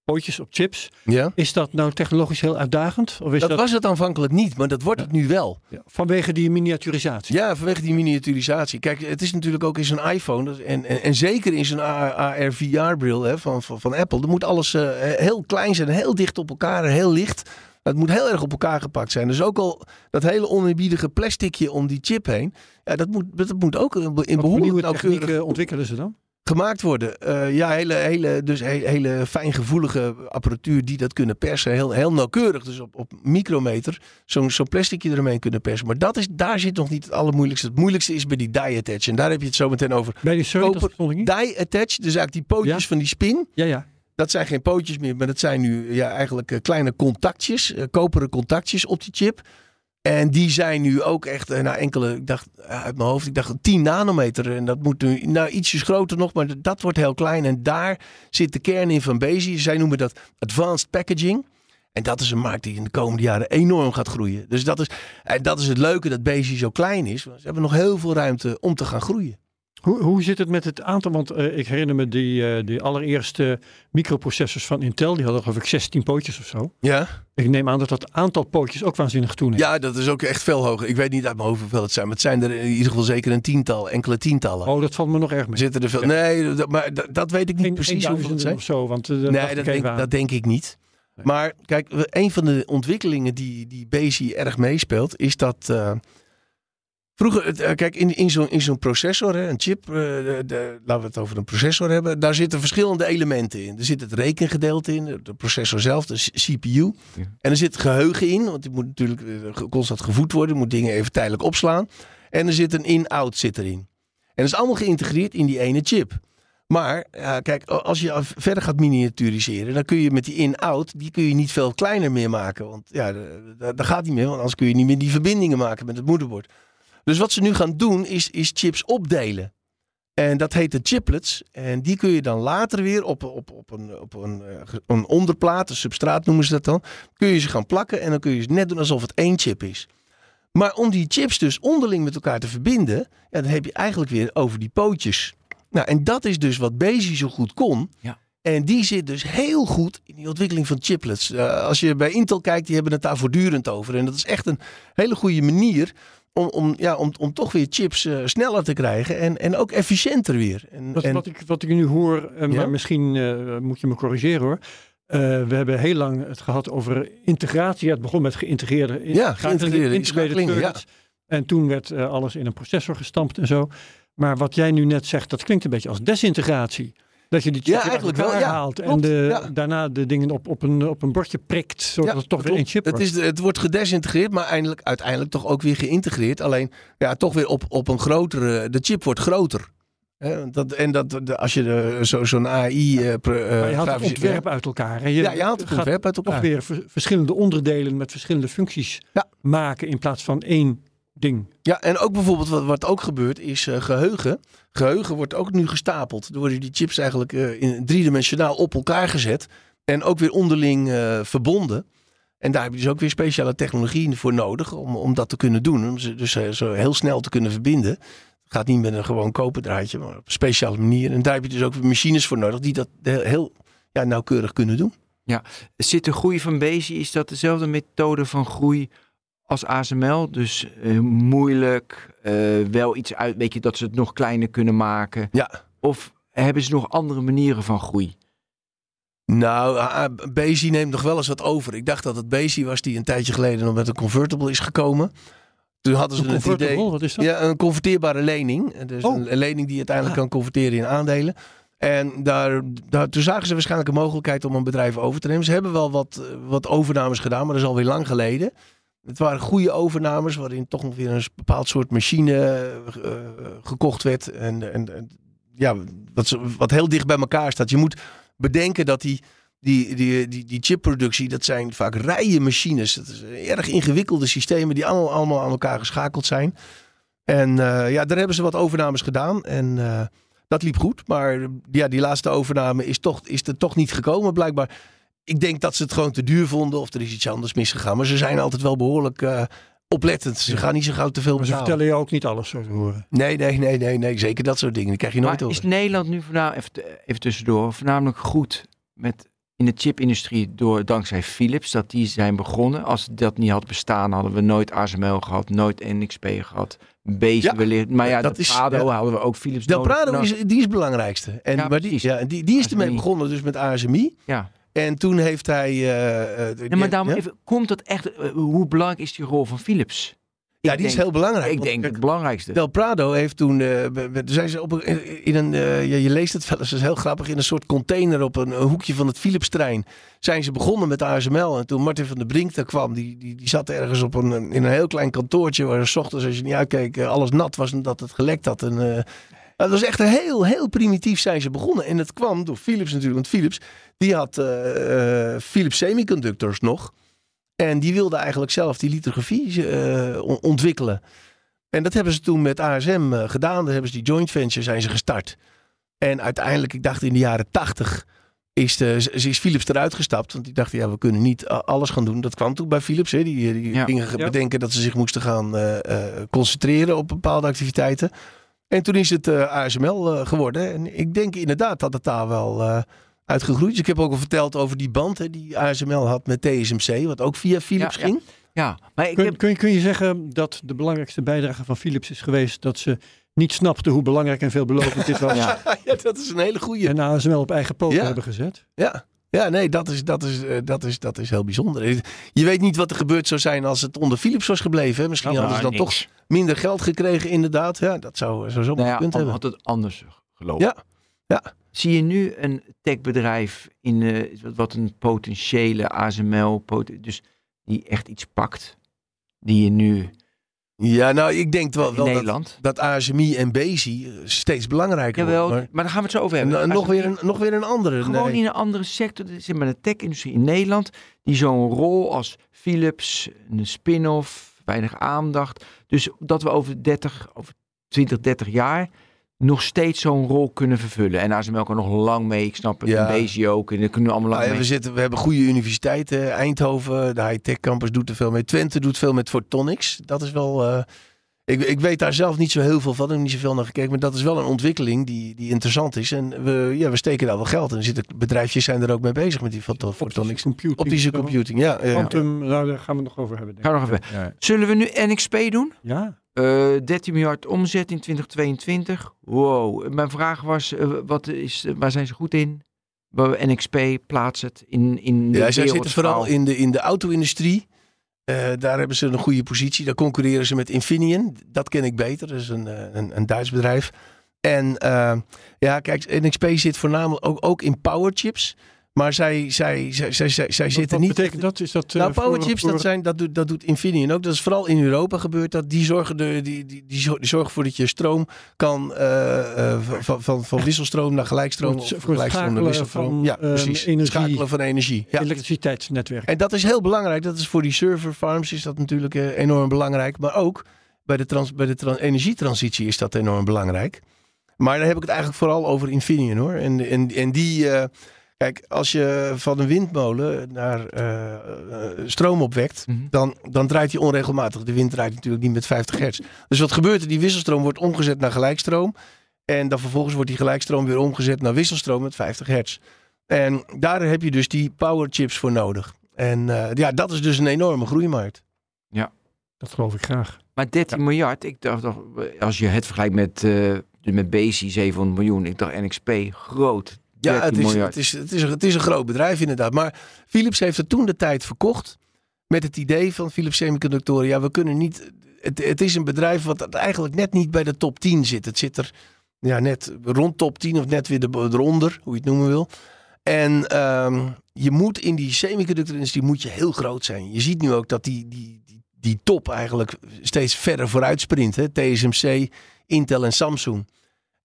pootjes op chips, Ja? is dat nou technologisch heel uitdagend? Of is Dat dat, was het aanvankelijk niet, maar dat wordt het nu wel. ja, vanwege die miniaturisatie? Ja, vanwege die miniaturisatie. Kijk, het is natuurlijk ook in zo'n iPhone dat- en, en, en zeker in zo'n AR-VR-bril van, van, van Apple. Er moet alles eh, heel klein zijn, heel dicht op elkaar heel licht. Het moet heel erg op elkaar gepakt zijn. Dus ook al dat hele oneerbiedige plasticje om die chip heen. Ja, dat moet, dat moet ook in behoorlijk nauwkeurig technieken ontwikkelen ze dan? Gemaakt worden. Eh, ja, hele, hele, dus he- hele fijngevoelige apparatuur die dat kunnen persen. Heel, heel nauwkeurig, dus op, op micrometer. Zo'n zo'n plasticje eromheen kunnen persen. Maar dat is, daar zit nog niet het allermoeilijkste. Het moeilijkste is bij die die attach. En daar heb je het zo meteen over. Bij die sorry, Koper- niet. Die attach, dus eigenlijk die pootjes Ja. van die spin. Ja, ja. Dat zijn geen pootjes meer, maar dat zijn nu ja, eigenlijk eh, kleine contactjes. eh, koperen contactjes op die chip. En die zijn nu ook echt, eh, nou enkele, ik dacht eh, uit mijn hoofd, ik dacht 10 nanometer. En dat moet nu, nou ietsjes groter nog, maar dat wordt heel klein. En daar zit de kern in van Bezi. Zij noemen dat advanced packaging. En dat is een markt die in de komende jaren enorm gaat groeien. Dus dat is, en dat is het leuke dat Bezi zo klein is. Ze hebben nog heel veel ruimte om te gaan groeien. Hoe, hoe zit het met het aantal? Want eh, ik herinner me die, eh, die allereerste microprocessors van Intel. Die hadden geloof ik 16 pootjes of zo. Ja? Ik neem aan dat dat aantal pootjes ook waanzinnig toeneemt. ja, dat is ook echt veel hoger. Ik weet niet uit mijn hoofd hoeveel het zijn. Maar het zijn er in ieder geval zeker een tiental, enkele tientallen. Oh, dat valt me nog erg mee. Zitten er veel? Nee, dat, maar dat, dat weet ik niet precies hoeveel het zijn. of zo. Want, eh, Nee, dat denk, dat denk ik niet. Nee. Maar kijk, een van de ontwikkelingen die, die Bezi erg meespeelt, is dat. Vroeger, eh, kijk, in, in zo'n processor, hè, een chip, eh, de, de- laten we het over een processor hebben, daar zitten verschillende elementen in. Er zit het rekengedeelte in, de processor zelf, de CPU. Ja. En er zit geheugen in, want die moet natuurlijk eh, constant gevoed worden, moet dingen even tijdelijk opslaan. En er zit een in-out zit erin. En dat is allemaal geïntegreerd in die ene chip. Maar kijk, als je verder gaat miniaturiseren, dan kun je met die in-out, die kun je niet veel kleiner meer maken. Want ja, dat gaat niet meer, want anders kun je niet meer die verbindingen maken met het moederbord. Dus wat ze nu gaan doen, is, is chips opdelen. En dat heet de chiplets. En die kun je dan later weer op, op, op, een, op een, eh, een onderplaat, een substraat noemen ze dat dan. Kun je ze gaan plakken en dan kun je ze net doen alsof het één chip is. Maar om die chips dus onderling met elkaar te verbinden, ja, dan heb je eigenlijk weer over die pootjes. Nou, en dat is dus wat Bezi zo goed kon. Ja. En die zit dus heel goed in die ontwikkeling van chiplets. Eh, als je bij Intel kijkt, die hebben het daar voortdurend over. En dat is echt een hele goede manier om, om, ja, om, om toch weer chips eh, sneller te krijgen. En, en ook efficiënter weer. En, Wat, en, wat, ik, wat ik nu hoor, eh, maar Ja? misschien eh, moet je me corrigeren hoor. We hebben heel lang het gehad over integratie. Ja, het begon met geïntegreerde in- Ja, geïntegreerde ja. circuits. En toen werd alles in een processor gestampt en zo. Maar wat jij nu net zegt, dat klinkt een beetje als desintegratie. Dat je die chip Ja, weer eigenlijk wel, ja. haalt en de, ja. daarna de dingen op, op, een, op een bordje prikt, zodat Ja, het toch weer één chip het, wordt. is, het wordt gedesintegreerd, maar eindelijk, uiteindelijk toch ook weer geïntegreerd. Alleen ja, toch weer op, op een grotere. De chip wordt groter. Hè, dat, en dat, de- als je de- zo- zo'n AI. eh, pro- eh, maar je haalt het grafisch- ontwerp uit elkaar. hè. Ja, je haalt het ontwerp uit toch elkaar. weer ver- verschillende onderdelen met verschillende functies Ja. maken in plaats van één ding. Ja, en ook bijvoorbeeld wat, wat ook gebeurt is eh, geheugen. Geheugen wordt ook nu gestapeld. Er worden die chips eigenlijk eh, in driedimensionaal op elkaar gezet. En ook weer onderling eh, verbonden. En daar heb je dus ook weer speciale technologie voor nodig om, om dat te kunnen doen. Om ze dus zo heel snel te kunnen verbinden. Het gaat niet met een gewoon koperdraadje, maar op een speciale manier. En daar heb je dus ook weer machines voor nodig die dat heel, heel ja, nauwkeurig kunnen doen. Zit de groei van Bezi, is dat dezelfde methode van groei als ASML? Dus eh, moeilijk, eh, wel iets uit, weet je, dat ze het nog kleiner kunnen maken. Ja. Of hebben ze nog andere manieren van groei? Nou, ah, Bezi neemt nog wel eens wat over. Ik dacht dat het Bezi was die een tijdje geleden nog met een convertible is gekomen. Toen hadden ze Een het idee. convertible, wat is dat? Ja, een converteerbare lening. Dus Oh. een, lening die je uiteindelijk Ah. kan converteren in aandelen. En daar, daar, toen zagen ze waarschijnlijk een mogelijkheid om een bedrijf over te nemen. Ze hebben wel wat, eh, wat overnames gedaan, maar dat is alweer lang geleden. Het waren goede overnames waarin toch nog weer een bepaald soort machine eh, gekocht werd. En, en, ja, wat, wat heel dicht bij elkaar staat. Je moet bedenken dat die, die, die, die, die chipproductie, dat zijn vaak rijen machines. Dat is erg ingewikkelde systemen die allemaal, allemaal aan elkaar geschakeld zijn. En eh, ja, daar hebben ze wat overnames gedaan. En eh, dat liep goed. Maar ja, die laatste overname is, toch, is er toch niet gekomen blijkbaar. Ik denk dat ze het gewoon te duur vonden of er is iets anders misgegaan. Maar ze zijn altijd wel behoorlijk eh, oplettend. Ze Ja. gaan niet zo gauw te veel Maar ze betalen. vertellen je ook niet alles, zo te horen. Nee, nee, nee, nee, nee. Zeker dat soort dingen. Die krijg je nooit Maar over. is Nederland nu voornamelijk, even, even tussendoor, voornamelijk goed met in de chipindustrie door dankzij Philips dat die zijn begonnen. Als dat niet had bestaan, hadden we nooit ASML gehad, nooit NXP gehad, Bezi Ja, wellicht. Maar ja, dat dat is- Prado ja. hadden we ook Philips Del nodig. Prado Nou, is, die is het belangrijkste. En, Ja, maar die, ja, die, die is ermee begonnen, dus met ASMI. Ja. En toen heeft hij. eh, eh, Ja, maar daarom ja? even, komt dat echt, eh, hoe belangrijk is die rol van Philips? Ja, Ik die is heel belangrijk. Ik denk het belangrijkste. Del Prado heeft toen. zijn ze op een, in een. ja, je leest het wel eens, dat is heel grappig. In een soort container op een, een hoekje van het Philips-trein. Zijn ze begonnen met ASML. En toen Martin van der Brink daar kwam. Die, die, die zat ergens op een, in een heel klein kantoortje. Waar s ochtends, als je niet uitkeek, alles nat was. En dat het gelekt had. En, dat was echt een heel, heel primitief zijn ze begonnen. En het kwam door Philips natuurlijk. Want Philips, die had eh, eh, Philips Semiconductors nog. En die wilde eigenlijk zelf die lithografie eh, on- ontwikkelen. En dat hebben ze toen met ASM gedaan. Daar hebben ze die joint venture zijn ze gestart. En uiteindelijk, ik dacht in de jaren tachtig, is, de, is Philips eruit gestapt. Want die dachten, ja, we kunnen niet alles gaan doen. Dat kwam toen bij Philips. Hè. Die, die Ja. gingen bedenken dat ze zich moesten gaan concentreren op bepaalde activiteiten. En toen is het eh, ASML eh, geworden. En ik denk inderdaad dat het daar wel eh uitgegroeid is. Ik heb ook al verteld over die band hè, die ASML had met TSMC. Wat ook via Philips Ja, ging. Ja, maar ik Kun, heb, kun, je, kun je zeggen dat de belangrijkste bijdrage van Philips is geweest dat ze niet snapten hoe belangrijk en veelbelovend dit was. ja, ja, dat is een hele goede. En ASML op eigen poten Ja. hebben gezet. Ja. Ja, nee, dat is, dat, is, eh, dat, is, dat is heel bijzonder. Je weet niet wat er gebeurd zou zijn als het onder Philips was gebleven. Hè? Misschien Nou, hadden ze dan niks. toch minder geld gekregen, inderdaad. Ja, dat zou, zou zo nou ja, dan hebben. had het anders gelopen. Ja, ja. Zie je nu een techbedrijf in eh, wat- wat een potentiële ASML, pot- dus die echt iets pakt, die je nu Ja, nou, ik denk wel, wel dat, Nederland. dat ASMI en Bezi eh, steeds belangrijker Jawel, worden. maar, daar gaan we het zo over Maar, hebben. nog, weer een, nog weer een andere. Gewoon nee. in een andere sector, zeg maar de tech-industrie in Nederland, die zo'n rol als Philips, een spin-off, weinig aandacht. Dus dat we over 30, over 20, 30 jaar nog steeds zo'n rol kunnen vervullen. En ASML kan nog lang mee, ik snap het, Ja. en Bezi ook, en daar kunnen we allemaal Nou lang ja, we, zitten, we hebben goede universiteiten. Eindhoven, de high-tech campus doet er veel mee. Twente doet veel met photonics. Dat is wel... eh, ik, ik weet daar zelf niet zo heel veel van. Ik heb niet zoveel naar gekeken. Maar dat is wel een ontwikkeling die, die interessant is. En we, ja, we steken daar wel geld in. Er zitten bedrijfjes zijn er ook mee bezig met die photonics. computing. Optische zo. computing, ja. ja. Quantum, nou, daar gaan we het nog over hebben. denk Gaan we nog ik. even. Ja. Zullen we nu NXP doen? ja. Eh 13 miljard omzet in 2022. Wow. Mijn vraag was, eh, wat is, waar zijn ze goed in? NXP plaatst het in, in de Ja, zij zitten vooral in de, in de auto-industrie. Eh, daar hebben ze een goede positie. Daar concurreren ze met Infineon. Dat ken ik beter. Dat is een, eh, een, een Duits bedrijf. En eh, ja, kijk, NXP zit voornamelijk ook, ook in powerchips. Maar zij, zij, zij, zij, zij, zij Wat, zitten wat niet... betekent dat? Is dat eh, Nou, voor- powerchips, voor- dat, zijn, dat, doet, dat doet Infineon ook. Dat is vooral in Europa gebeurd. Dat die, zorgen de, die, die, die, zor- die zorgen ervoor dat je stroom kan eh, eh, van, van, van wisselstroom naar gelijkstroom. Voor of voor gelijkstroom naar wisselstroom. van, ja, precies. energie. Schakelen van energie. Ja. elektriciteitsnetwerk. En dat is heel belangrijk. Dat is voor die server farms is dat natuurlijk enorm belangrijk. Maar ook Bij de, trans, bij de tran- energietransitie is dat enorm belangrijk. Maar dan heb ik het eigenlijk vooral over Infineon hoor. En, en, en die, kijk, als je van een windmolen naar eh, eh, stroom opwekt, Mhm. dan, dan draait die onregelmatig. De wind draait natuurlijk niet met 50 hertz. Dus wat gebeurt er? Die wisselstroom wordt omgezet naar gelijkstroom. En dan vervolgens wordt die gelijkstroom weer omgezet naar wisselstroom met 50 hertz. En daar heb je dus die power chips voor nodig. En eh, ja, dat is dus een enorme groeimarkt. Dat geloof ik graag. Maar 13 miljard, ik dacht toch, als je het vergelijkt met, eh met Bezi 700 miljoen, ik dacht NXP groot. Ja, 13 het is, het, is, het, is, een- het is een groot bedrijf inderdaad. Maar Philips heeft het toen de tijd verkocht. Met het idee van Philips Semiconductoren. Ja, we kunnen niet. Het, het is een bedrijf wat eigenlijk net niet bij de top 10 zit. Het zit er ja, net rond top 10 of net weer de, eronder, hoe je het noemen wil. En ehm, je moet in die semiconductorindustrie moet je heel groot zijn. Je ziet nu ook dat die, die, die, die top eigenlijk steeds verder vooruit sprint. Hè? TSMC, Intel en Samsung.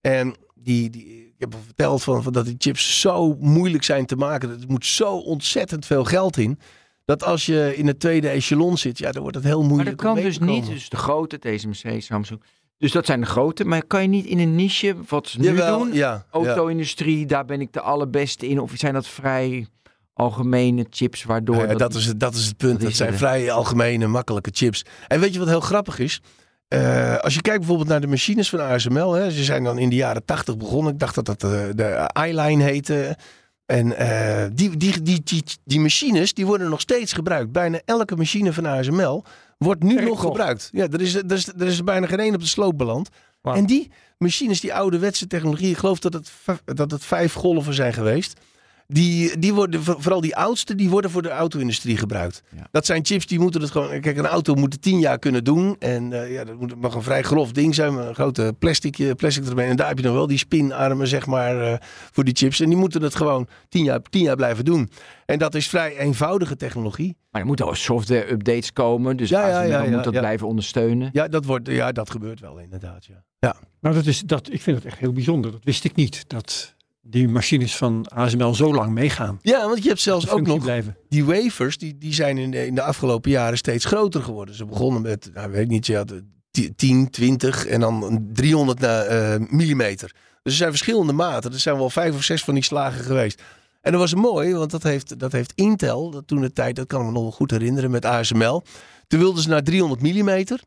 En die, die, heb al verteld van, van dat die chips zo moeilijk zijn te maken. Er moet zo ontzettend veel geld in. Dat als je in het tweede echelon zit, ja, dan wordt het heel Maar moeilijk. dat kan dus niet. Dus de grote, TSMC, Samsung. Dus dat zijn de grote. Maar kan je niet in een niche, wat ze nu Jawel, doen, ja, ja. auto-industrie, daar ben ik de allerbeste in? Of zijn dat vrij algemene chips, waardoor... Ja, dat, is, het- dat is het punt. dat Dat, zijn het. vrij algemene, makkelijke chips. En weet je wat heel grappig is? Eh, als je kijkt bijvoorbeeld naar de machines van ASML. Hè, ze zijn dan in de jaren 80 begonnen. Ik dacht dat dat eh, de i-line heette. En eh, die, die, die, die, die machines die worden nog steeds gebruikt. Bijna elke machine van ASML wordt nu Echt nog gebruikt. Ja, er is, er, is, er is bijna geen één op de sloop beland. En die machines, die ouderwetse technologie, ik geloof dat het, dat het vijf golven zijn geweest. Die, die worden, voor- vooral die oudste, die worden voor de auto-industrie gebruikt. Ja. Dat zijn chips die moeten het gewoon. Kijk, een auto moet het tien jaar kunnen doen. En eh, ja, dat moet, mag een vrij grof ding zijn. Met een grote plastic, plastic eromheen. En daar heb je dan wel die spinarmen, zeg maar, eh, voor die chips. En die moeten het gewoon tien jaar, tien jaar blijven doen. En dat is vrij eenvoudige technologie. Maar er moeten ook software-updates komen. Dus Ja, ja, ja, ja, moet dat ja. blijven ondersteunen. Ja, dat, wordt, ja, dat gebeurt wel inderdaad. Ja. ja. Nou, dat is, dat, ik vind het echt heel bijzonder. Dat wist ik niet. Dat die machines van ASML zo lang meegaan. Ja, want je hebt zelfs ook nog blijven. die wafers, die, die zijn in de, in de afgelopen jaren steeds groter geworden. Ze begonnen met, nou, weet ik niet, de ti- 10, 20 en dan 300 na, eh, millimeter. Dus er zijn verschillende maten. Er zijn wel vijf of zes van die slagen geweest. En dat was mooi, want dat heeft, dat heeft Intel, dat toen de tijd, dat kan ik me nog wel goed herinneren, met ASML. Toen wilden ze naar 300 millimeter.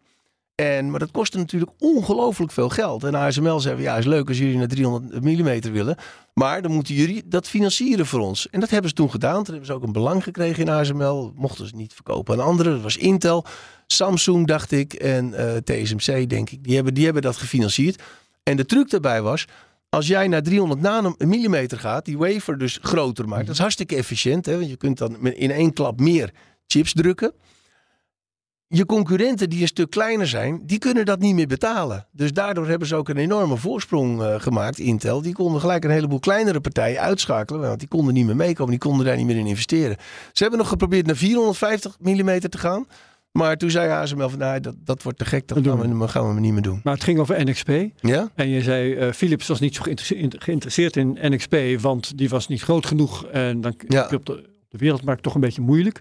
En, maar dat kostte natuurlijk ongelooflijk veel geld. En ASML zei, ja, is leuk als jullie naar 300 millimeter willen. Maar dan moeten jullie dat financieren voor ons. En dat hebben ze toen gedaan. Toen hebben ze ook een belang gekregen in ASML. Mochten ze niet verkopen aan anderen. Dat was Intel, Samsung dacht ik en eh, TSMC denk ik. Die hebben, die hebben dat gefinancierd. En de truc daarbij was... Als jij naar 300 nanometer gaat, die wafer dus groter maakt. Dat is hartstikke efficiënt. Hè? Want je kunt dan in één klap meer chips drukken. Je concurrenten die een stuk kleiner zijn, die kunnen dat niet meer betalen. Dus daardoor hebben ze ook een enorme voorsprong eh, gemaakt, Intel. Die konden gelijk een heleboel kleinere partijen uitschakelen. Want die konden niet meer meekomen, die konden daar niet meer in investeren. Ze hebben nog geprobeerd naar 450 mm te gaan. Maar toen zei ASML van, nou, dat, dat wordt te gek, dat gaan we, gaan we niet meer doen. Maar het ging over NXP. Ja? En je zei, eh, Philips was niet zo geïnteresse- geïnteresseerd in NXP, want die was niet groot genoeg. En dan Ja. op de, op de wereldmarkt toch een beetje moeilijk.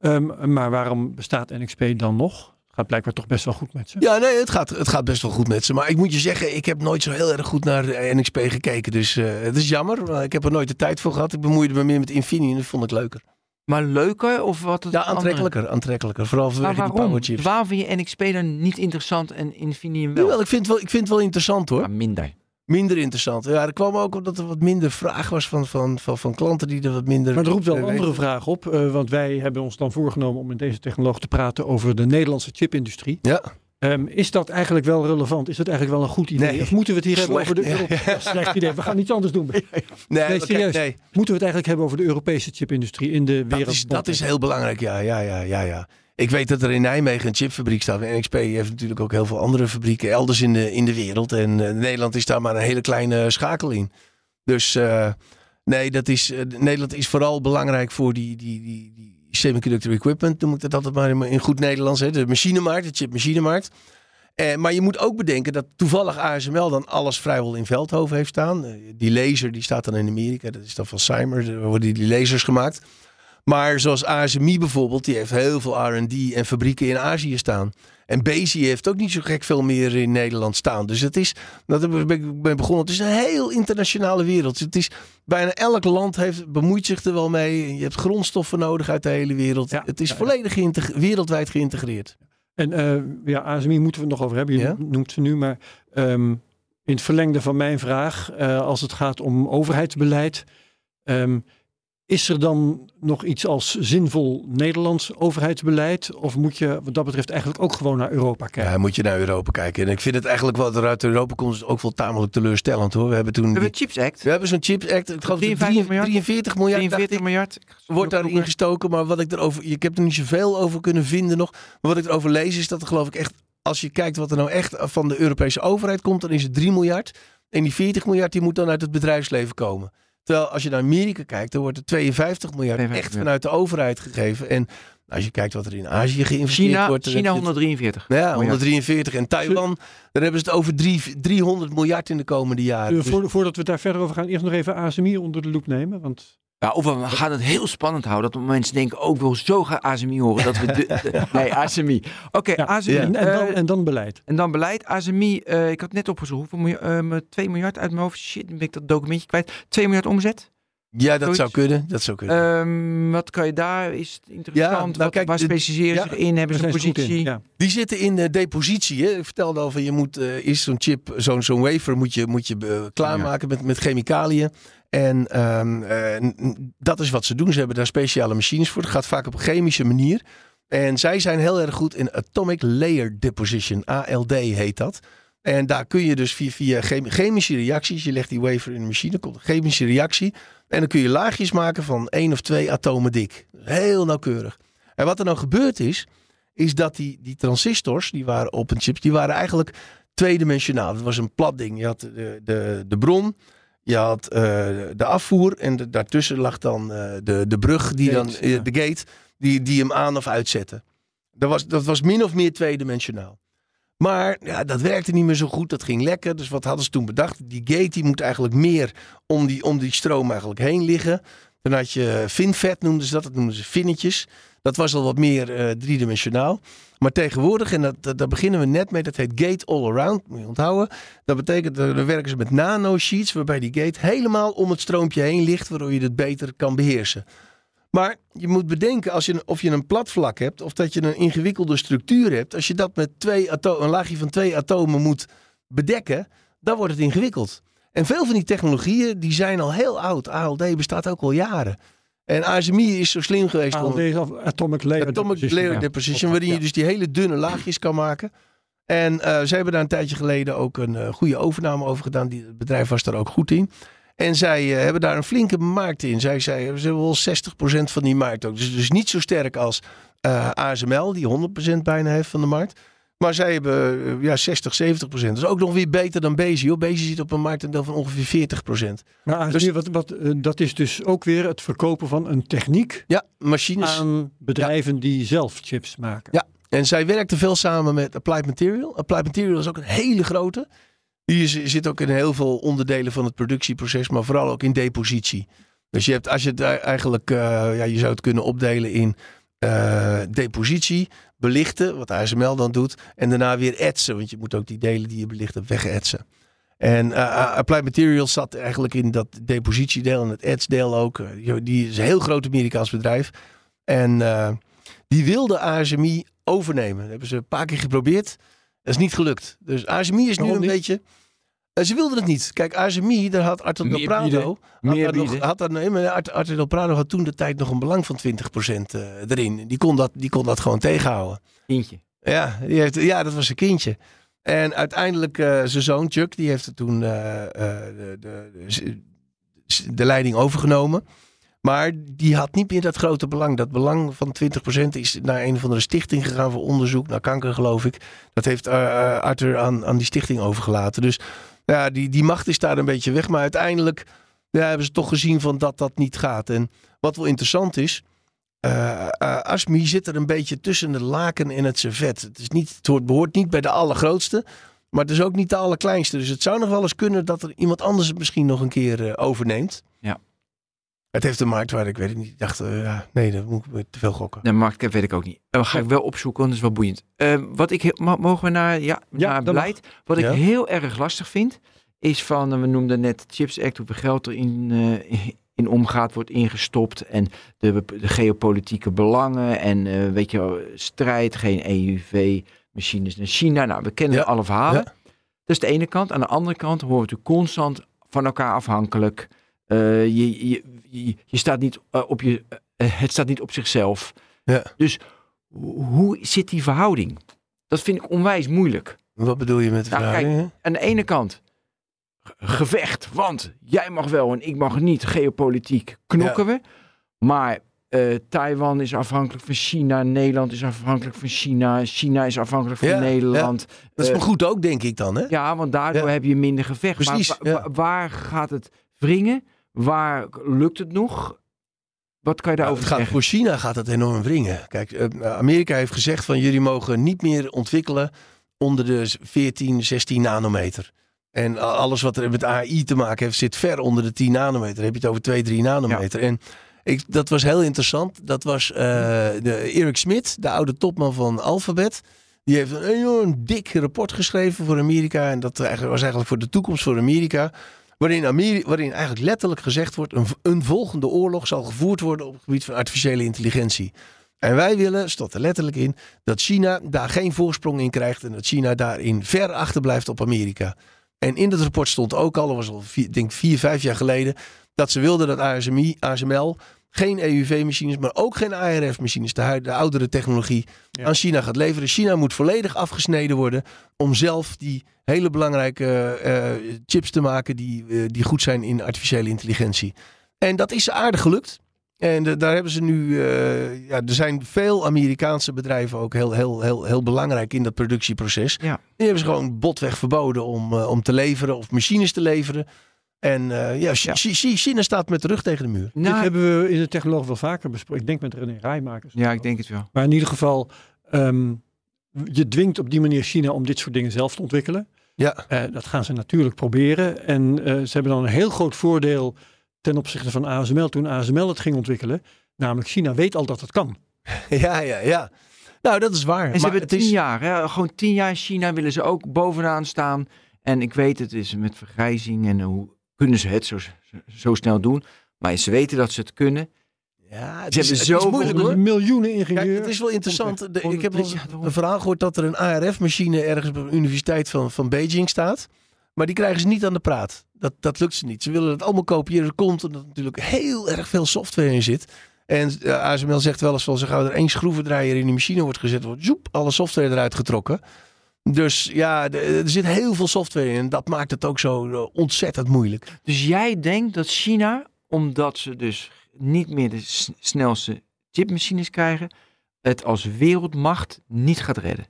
Ehm, maar waarom bestaat NXP dan nog? Gaat blijkbaar toch best wel goed met ze. Ja, nee, het gaat, het gaat best wel goed met ze. Maar ik moet je zeggen, ik heb nooit zo heel erg goed naar de NXP gekeken. Dus eh, het is jammer. Ik heb er nooit de tijd voor gehad. Ik bemoeide me meer met Infineon. Dat vond ik leuker. Maar leuker of wat? het Ja, andere? aantrekkelijker. aantrekkelijker. Vooral vanwege die waarom? powerchips. Waarom vind je NXP dan niet interessant en Infineon wel? Jawel, ik vind, het wel, ik vind het wel interessant hoor. Maar minder. Minder interessant. Ja, er kwam ook omdat er wat minder vraag was van, van, van, van klanten die er wat minder... Maar er roept wel een andere vraag op. eh, want wij hebben ons dan voorgenomen om met deze technoloog te praten over de Nederlandse chipindustrie. Ja. Ehm, is dat eigenlijk wel relevant? Is dat eigenlijk wel een goed idee? Nee. Of moeten we het hier hebben over de Ja, slecht idee. We gaan iets anders doen. Nee, Nee, serieus. nee. Moeten we het eigenlijk hebben over de Europese chipindustrie in de Dat wereld? is, dat is heel belangrijk, ja, ja, ja, ja, ja. Ik weet dat er in Nijmegen een chipfabriek staat. NXP heeft natuurlijk ook heel veel andere fabrieken elders in de, in de wereld. En eh, Nederland is daar maar een hele kleine schakel in. Dus eh, nee, dat is, eh, Nederland is vooral belangrijk voor die, die, die, die semiconductor equipment. Noem ik dat altijd maar in, goed Nederlands. Hè? De machinemarkt, de chipmachinemarkt. Eh, maar je moet ook bedenken dat toevallig ASML dan alles vrijwel in Veldhoven heeft staan. Die laser die staat dan in Amerika. Dat is dan van. Daar worden die lasers gemaakt. Maar zoals ASMI bijvoorbeeld, die heeft heel veel R&D en fabrieken in Azië staan. En Bezi heeft ook niet zo gek veel meer in Nederland staan. Dus het is, dat heb ik ben begonnen, het is een heel internationale wereld. Het is, bijna elk land heeft, bemoeit zich er wel mee. Je hebt grondstoffen nodig uit de hele wereld. Ja, het is ja, volledig wereldwijd geïntegreerd. En eh, ja, ASMI moeten we het nog over hebben. Je Ja. noemt ze nu, maar ehm, in het verlengde van mijn vraag, eh, als het gaat om overheidsbeleid, ehm, is er dan nog iets als zinvol Nederlands overheidsbeleid? Of moet je wat dat betreft eigenlijk ook gewoon naar Europa kijken? Ja, moet je naar Europa kijken. En ik vind het eigenlijk wat er uit Europa komt, is ook wel tamelijk teleurstellend hoor. We hebben toen. We hebben het Chips Act. we hebben zo'n Chips Act. Ik geloof dat 53 miljard. 43 miljard. dacht 43 ik, miljard. wordt daarin gestoken. Maar wat ik erover. Ik heb er niet zoveel over kunnen vinden nog. Maar wat ik erover lees is dat er geloof ik echt. Als je kijkt wat er nou echt van de Europese overheid komt, dan is het 3 miljard. En die 40 miljard die moet dan uit het bedrijfsleven komen. Terwijl als je naar Amerika kijkt, dan wordt er 52 miljard 52 echt vanuit de overheid gegeven. En als je kijkt wat er in Azië geïnvesteerd China, wordt. China heb je het- 143. ja, miljard. 143. En Taiwan, daar hebben ze het over drie, 300 miljard in de komende jaren. Eh, Dus- voor- voordat we daar verder over gaan, eerst nog even ASMI onder de loep nemen. Want Ja, of we gaan het heel spannend houden. Dat mensen denken, oh, ik wil zo graag ASMI horen. Dat we de, de- nee, ASMI. Oké, Ja, ASMI. ja. en, dan, eh, en dan beleid. En dan beleid. ASMI, eh, ik had net opgezocht. Hoeveel miljoen, eh, 2 miljard uit mijn hoofd. Shit, dan ben ik dat documentje kwijt. 2 miljard omzet. Ja, dat zoiets. zou kunnen. Dat zou kunnen. Ehm, wat kan je daar? Is het interessant? nou, wat, kijk, waar specialiseren ja, ze zich in? Hebben ze een positie? Ja. Die zitten in de depositie. Hè? Ik vertelde al van je moet eh eerst zo'n chip, zo'n zo'n wafer moet je, moet je eh, klaarmaken met, met chemicaliën. En ehm, eh, dat is wat ze doen. Ze hebben daar speciale machines voor. Het gaat vaak op een chemische manier. En zij zijn heel erg goed in Atomic Layer Deposition. ALD heet dat. En daar kun je dus via, via chem- chemische reacties. Je legt die wafer in de machine, komt een chemische reactie. En dan kun je laagjes maken van één of twee atomen dik. Heel nauwkeurig. En wat er nou gebeurd is, is dat die, die transistors, die waren op een chip, die waren eigenlijk tweedimensionaal. Het was een plat ding. Je had de, de, de bron, je had eh, de afvoer en de- daartussen lag dan eh, de, de brug, die Gate, dan, eh, ja. de gate, die, die hem aan of uitzette. Dat was, dat was min of meer tweedimensionaal. Maar ja, dat werkte niet meer zo goed. Dat ging lekker. Dus wat hadden ze toen bedacht? Die gate die moet eigenlijk meer om die, om die stroom eigenlijk heen liggen. Dan had je finvet noemden ze dat. Dat noemden ze finnetjes. Dat was al wat meer eh, driedimensionaal. Maar tegenwoordig, en dat, dat, daar beginnen we net mee, dat heet gate all around. Moet je onthouden. Dat betekent, dat dan werken ze met nanosheets, waarbij die gate helemaal om het stroompje heen ligt, waardoor je het beter kan beheersen. Maar je moet bedenken, als je, of je een plat vlak hebt, of dat je een ingewikkelde structuur hebt, als je dat met twee een laagje van twee atomen moet bedekken, dan wordt het ingewikkeld. En veel van die technologieën, die zijn al heel oud. ALD bestaat ook al jaren. En ASMI is zo slim geweest. ALD is Atomic Layer Atomic Deposition. Layer Ja. Waarin je dus die hele dunne laagjes kan maken. En eh, zij hebben daar een tijdje geleden ook een eh, goede overname over gedaan. Die, het bedrijf was daar ook goed in. En zij eh, hebben daar een flinke markt in. Zij, hebben wel 60% van die markt ook. Dus, dus niet zo sterk als eh, ASML, die 100% bijna heeft van de markt. Maar zij hebben eh, ja, 60, 70%. Dat is ook nog weer beter dan Bezi. Bezi zit op een marktaandeel van ongeveer 40%. Maar ASMI, Dus- wat, wat, dat is dus ook weer het verkopen van een techniek Ja, machines. aan bedrijven die zelf chips maken. Ja. En zij werkte veel samen met Applied Material. Applied Material is ook een hele grote. Die is- zit ook in heel veel onderdelen van het productieproces, maar vooral ook in depositie. Dus je hebt, als je het eigenlijk, eh, ja, je zou het kunnen opdelen in eh, depositie, belichten, wat ASML dan doet, en daarna weer etsen, want je moet ook die delen die je belicht hebt wegetsen. En eh, Applied Materials zat eigenlijk in dat depositiedeel en het etsdeel ook. Die- is een heel groot Amerikaans bedrijf. En die wilde ASMI overnemen. Dat hebben ze een paar keer geprobeerd. Dat is niet gelukt. Dus ASMI is nu een beetje... Ze wilden het niet. Kijk, ASMI, daar had Arthur Del Prado... Had Meer daar nog, had daar, nee, maar Arthur, Del Prado had toen de tijd nog een belang van 20% eh, erin. Die kon, dat, die kon dat gewoon tegenhouden. Eentje. Ja, die heeft, ja, dat was zijn kindje. En uiteindelijk eh, zijn zoon Chuck, die heeft er toen eh, de, de, de, leiding overgenomen. Maar die had niet meer dat grote belang. Dat belang van 20% is naar een of andere stichting gegaan voor onderzoek naar kanker, geloof ik. Dat heeft Arthur aan, aan die stichting overgelaten. Dus ja, die, die macht is daar een beetje weg. Maar uiteindelijk ja, hebben ze toch gezien van dat dat niet gaat. En wat wel interessant is, eh eh, ASMI zit er een beetje tussen de laken en het servet. Het, is niet, het hoort, behoort niet bij de allergrootste, maar het is ook niet de allerkleinste. Dus het zou nog wel eens kunnen dat er iemand anders het misschien nog een keer eh, overneemt. Het heeft een marktwaarde, ik weet het niet. Ik dacht, eh, ja, nee, dat moet ik te veel gokken. De marktcap weet ik ook niet. Dat ga ik wel opzoeken, want dat is wel boeiend. Eh, wat ik, mogen we naar, ja, Ja, naar mag. beleid? Wat ik Ja. heel erg lastig vind, is van, eh, we noemden net de Chips Act, hoeveel geld er in, eh, in omgaat, wordt ingestopt. En de, de geopolitieke belangen en eh, weet je, wel, strijd, geen EUV-machines naar China. Nou, we kennen Ja. alle verhalen. Ja. Dat is de ene kant. Aan de andere kant horen we constant van elkaar afhankelijk. Eh, je, je, je, je staat niet eh, op je, eh, het staat niet op zichzelf. Ja. Dus ho- hoe zit die verhouding? Dat vind ik onwijs moeilijk. Wat bedoel je met de Nou, kijk? Aan de ene kant ge- gevecht, want jij mag wel en ik mag niet. Geopolitiek knokken we. Maar eh, Taiwan is afhankelijk van China. Nederland is afhankelijk van China. China is afhankelijk van Ja, Nederland. Dat is maar goed ook, denk ik dan, hè? Ja, want daardoor Ja. heb je minder gevecht. Precies, maar wa- ja. wa- waar gaat het wringen? Waar lukt het nog? Wat kan je Nou, daarover gaat, zeggen? voor China gaat het enorm wringen. Kijk, eh, Amerika heeft gezegd van jullie mogen niet meer ontwikkelen onder de 14, 16 nanometer. En alles wat er met AI te maken heeft zit ver onder de 10 nanometer. Dan heb je het over 2, 3 nanometer. En ik, dat was heel interessant. Dat was eh, de Eric Smit, de oude topman van Alphabet. Die heeft een enorm dik rapport geschreven voor Amerika. En dat was eigenlijk voor de toekomst voor Amerika. Waarin, Ameri waarin eigenlijk letterlijk gezegd wordt: een, een volgende oorlog zal gevoerd worden op het gebied van artificiële intelligentie. En wij willen, stond er letterlijk in, dat China daar geen voorsprong in krijgt en dat China daarin ver achterblijft op Amerika. En in dat rapport stond ook al, dat was al vier, denk vier, vijf jaar geleden, dat ze wilden dat ASMI, ASML geen EUV-machines, maar ook geen ARF-machines, de, de oudere technologie, Ja. aan China gaat leveren. China moet volledig afgesneden worden om zelf die hele belangrijke eh, chips te maken die, eh, die goed zijn in artificiële intelligentie. En dat is aardig gelukt. En daar hebben ze nu, eh, ja, er zijn veel Amerikaanse bedrijven ook heel, heel, heel, heel belangrijk in dat productieproces. Ja. Die hebben ze gewoon botweg verboden om, om te leveren of machines te leveren. En eh, ja, Ch- Ja. Ch- Ch- China staat met de rug tegen de muur. Nou, Dit hebben we in de technologie wel vaker besproken. Ik denk met René Rijmakers. ja, ik denk het wel. Maar in ieder geval, ehm, je dwingt op die manier China om dit soort dingen zelf te ontwikkelen. Ja, Eh, dat gaan ze natuurlijk proberen. En eh, ze hebben dan een heel groot voordeel ten opzichte van ASML toen ASML het ging ontwikkelen. Namelijk China weet al dat het kan. ja, ja, ja. Nou, dat is waar. En ze Maar hebben het tien is, jaar, hè? gewoon tien jaar in China willen ze ook bovenaan staan. En ik weet, het is met vergrijzing en hoe kunnen ze het zo, zo snel doen. Maar ze weten dat ze het kunnen. ja, het Ze is, hebben het is zoveel- moeilijk hoor. Miljoenen ingenieurs. Kijk, het is wel interessant. De- ik heb een verhaal gehoord dat er een ARF-machine ergens op een universiteit van, van Beijing staat. Maar die krijgen ze niet aan de praat. Dat, dat lukt ze niet. Ze willen het allemaal kopiëren. Er komt omdat er natuurlijk heel erg veel software in zit. En eh, ASML zegt wel eens van, zo gauw er één schroevendraaier in die machine wordt gezet, wordt zoep, alle software eruit getrokken. Dus ja, er zit heel veel software in. En dat maakt het ook zo eh, ontzettend moeilijk. Dus jij denkt dat China, omdat ze dus niet meer de snelste chipmachines krijgen, het als wereldmacht niet gaat redden.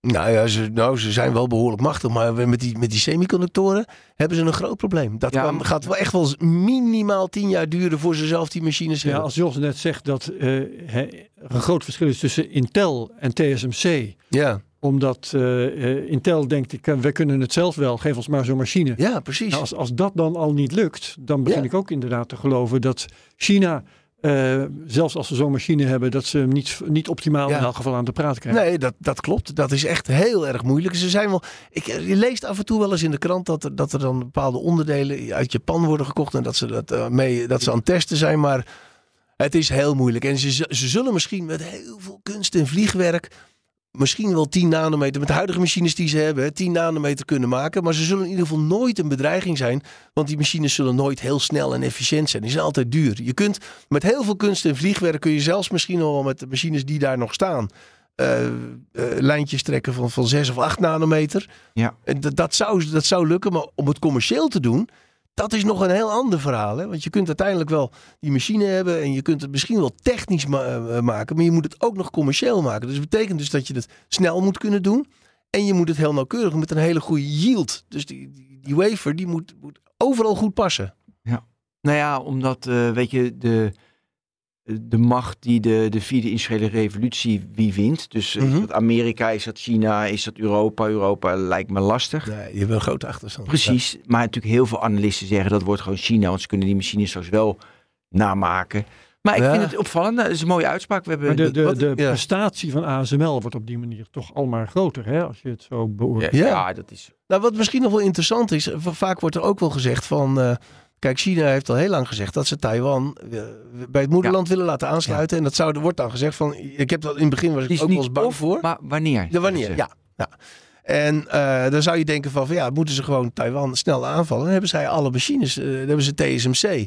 Nou ja, ze, nou, ze zijn wel behoorlijk machtig. Maar met die, met die semiconductoren hebben ze een groot probleem. Dat Ja, kan- gaat wel echt wel minimaal tien jaar duren voor ze zelf die machines Ja, hebben. als Jos net zegt dat eh, hè, er een groot verschil is tussen Intel en TSMC. Ja, Omdat eh, eh, Intel denkt, ik, kan- wij kunnen het zelf wel, geef ons maar zo'n machine. ja precies. Nou, als, als dat dan al niet lukt, dan begin Ja. ik ook inderdaad te geloven dat China, eh, zelfs als ze zo'n machine hebben, dat ze hem niet, niet optimaal Ja. in elk geval aan de praat krijgen. Nee, dat, dat klopt. Dat is echt heel erg moeilijk. Ze zijn wel, ik, je leest af en toe wel eens in de krant dat er, dat er dan bepaalde onderdelen uit Japan worden gekocht. En dat ze, dat, eh, mee, dat ze aan het testen zijn. Maar het is heel moeilijk. En ze, ze zullen misschien met heel veel kunst en vliegwerk. Misschien wel 10 nanometer met de huidige machines die ze hebben, hè, 10 nanometer kunnen maken. Maar ze zullen in ieder geval nooit een bedreiging zijn. Want die machines zullen nooit heel snel en efficiënt zijn. Die zijn altijd duur. Je kunt met heel veel kunst en vliegwerk kun je zelfs misschien wel met de machines die daar nog staan. eh, eh, lijntjes trekken van, van 6 of 8 nanometer. Ja. Dat, dat, zou, dat zou lukken, maar om het commercieel te doen, dat is nog een heel ander verhaal. Hè? Want je kunt uiteindelijk wel die machine hebben en je kunt het misschien wel technisch ma- eh, maken, maar je moet het ook nog commercieel maken. Dus dat betekent dus dat je het snel moet kunnen doen en je moet het heel nauwkeurig met een hele goede yield. Dus die, die, die wafer die moet, moet overal goed passen. Nou ja, omdat, eh, weet je, de, de macht die de, de vierde industriële revolutie, wie wint? Dus eh, Mhm. is dat Amerika, is dat China, is dat Europa? Europa lijkt me lastig. Nee, je hebt een grote achterstand. Precies, maar natuurlijk heel veel analisten zeggen dat wordt gewoon China, want ze kunnen die machines straks wel namaken. Maar ik Ja. vind het opvallend. Dat is een mooie uitspraak. We hebben Maar de, de, wat- de ja. prestatie van ASML wordt op die manier toch al maar groter, hè, als je het zo beoordeelt. ja, Ja. ja, dat is. Nou, wat misschien nog wel interessant is, vaak wordt er ook wel gezegd van. eh, kijk, China heeft al heel lang gezegd dat ze Taiwan eh, bij het moederland willen laten aansluiten. En dat zou, er wordt dan gezegd van. Ik heb dat in het begin was ik is ook wel eens bang of, voor. maar wanneer. De wanneer, ja. ja. En eh, dan zou je denken van, van ja, moeten ze gewoon Taiwan snel aanvallen? Dan hebben zij alle machines, eh, dan hebben ze TSMC.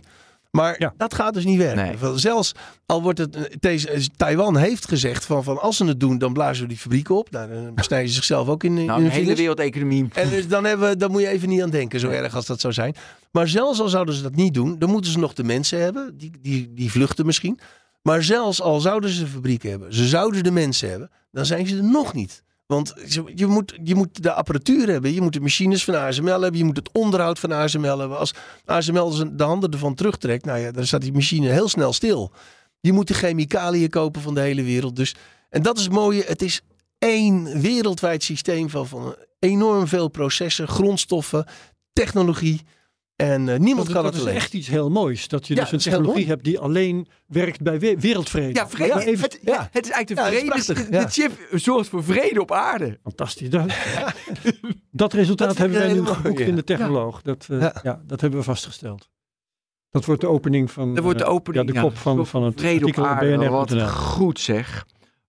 Maar Ja. dat gaat dus niet werken. Nee. Zelfs al wordt het, eh, TS Taiwan heeft gezegd van, van als ze het doen, dan blazen we die fabrieken op. Nou, dan snijden ze zichzelf ook in, in ze. Nou, de een hele wereldeconomie. En dus dan, hebben we, dan moet je even niet aan denken, zo erg als dat zou zijn. Maar zelfs al zouden ze dat niet doen, dan moeten ze nog de mensen hebben. Die, die, die vluchten misschien. Maar zelfs al zouden ze fabrieken hebben, ze zouden de mensen hebben, dan zijn ze er nog niet. Want je moet, je moet de apparatuur hebben, je moet de machines van ASML hebben, je moet het onderhoud van ASML hebben. Als ASML zijn- de handen ervan terugtrekt, nou ja, dan staat die machine heel snel stil. Je moet de chemicaliën kopen van de hele wereld. Dus, en dat is het mooie, het is één wereldwijd systeem van, van enorm veel processen, grondstoffen, technologie. En eh, niemand Dat, kan dat het is alleen. echt iets heel moois. Dat je Ja, dus een is technologie hebt die alleen werkt bij we- wereldvrede. Ja, vrede. Even, het, ja. het is eigenlijk Ja, de het is vrede. prachtig, de, ja. de chip zorgt voor vrede op aarde. Fantastisch. Dat, dat resultaat Dat hebben wij nu geboekt ja. in de Technoloog. Dat, eh, Ja. ja. dat hebben we vastgesteld. Dat wordt de opening van Dat wordt de eh, opening. ja, de kop van, van het vrede artikel op aarde. Wat goed zeg.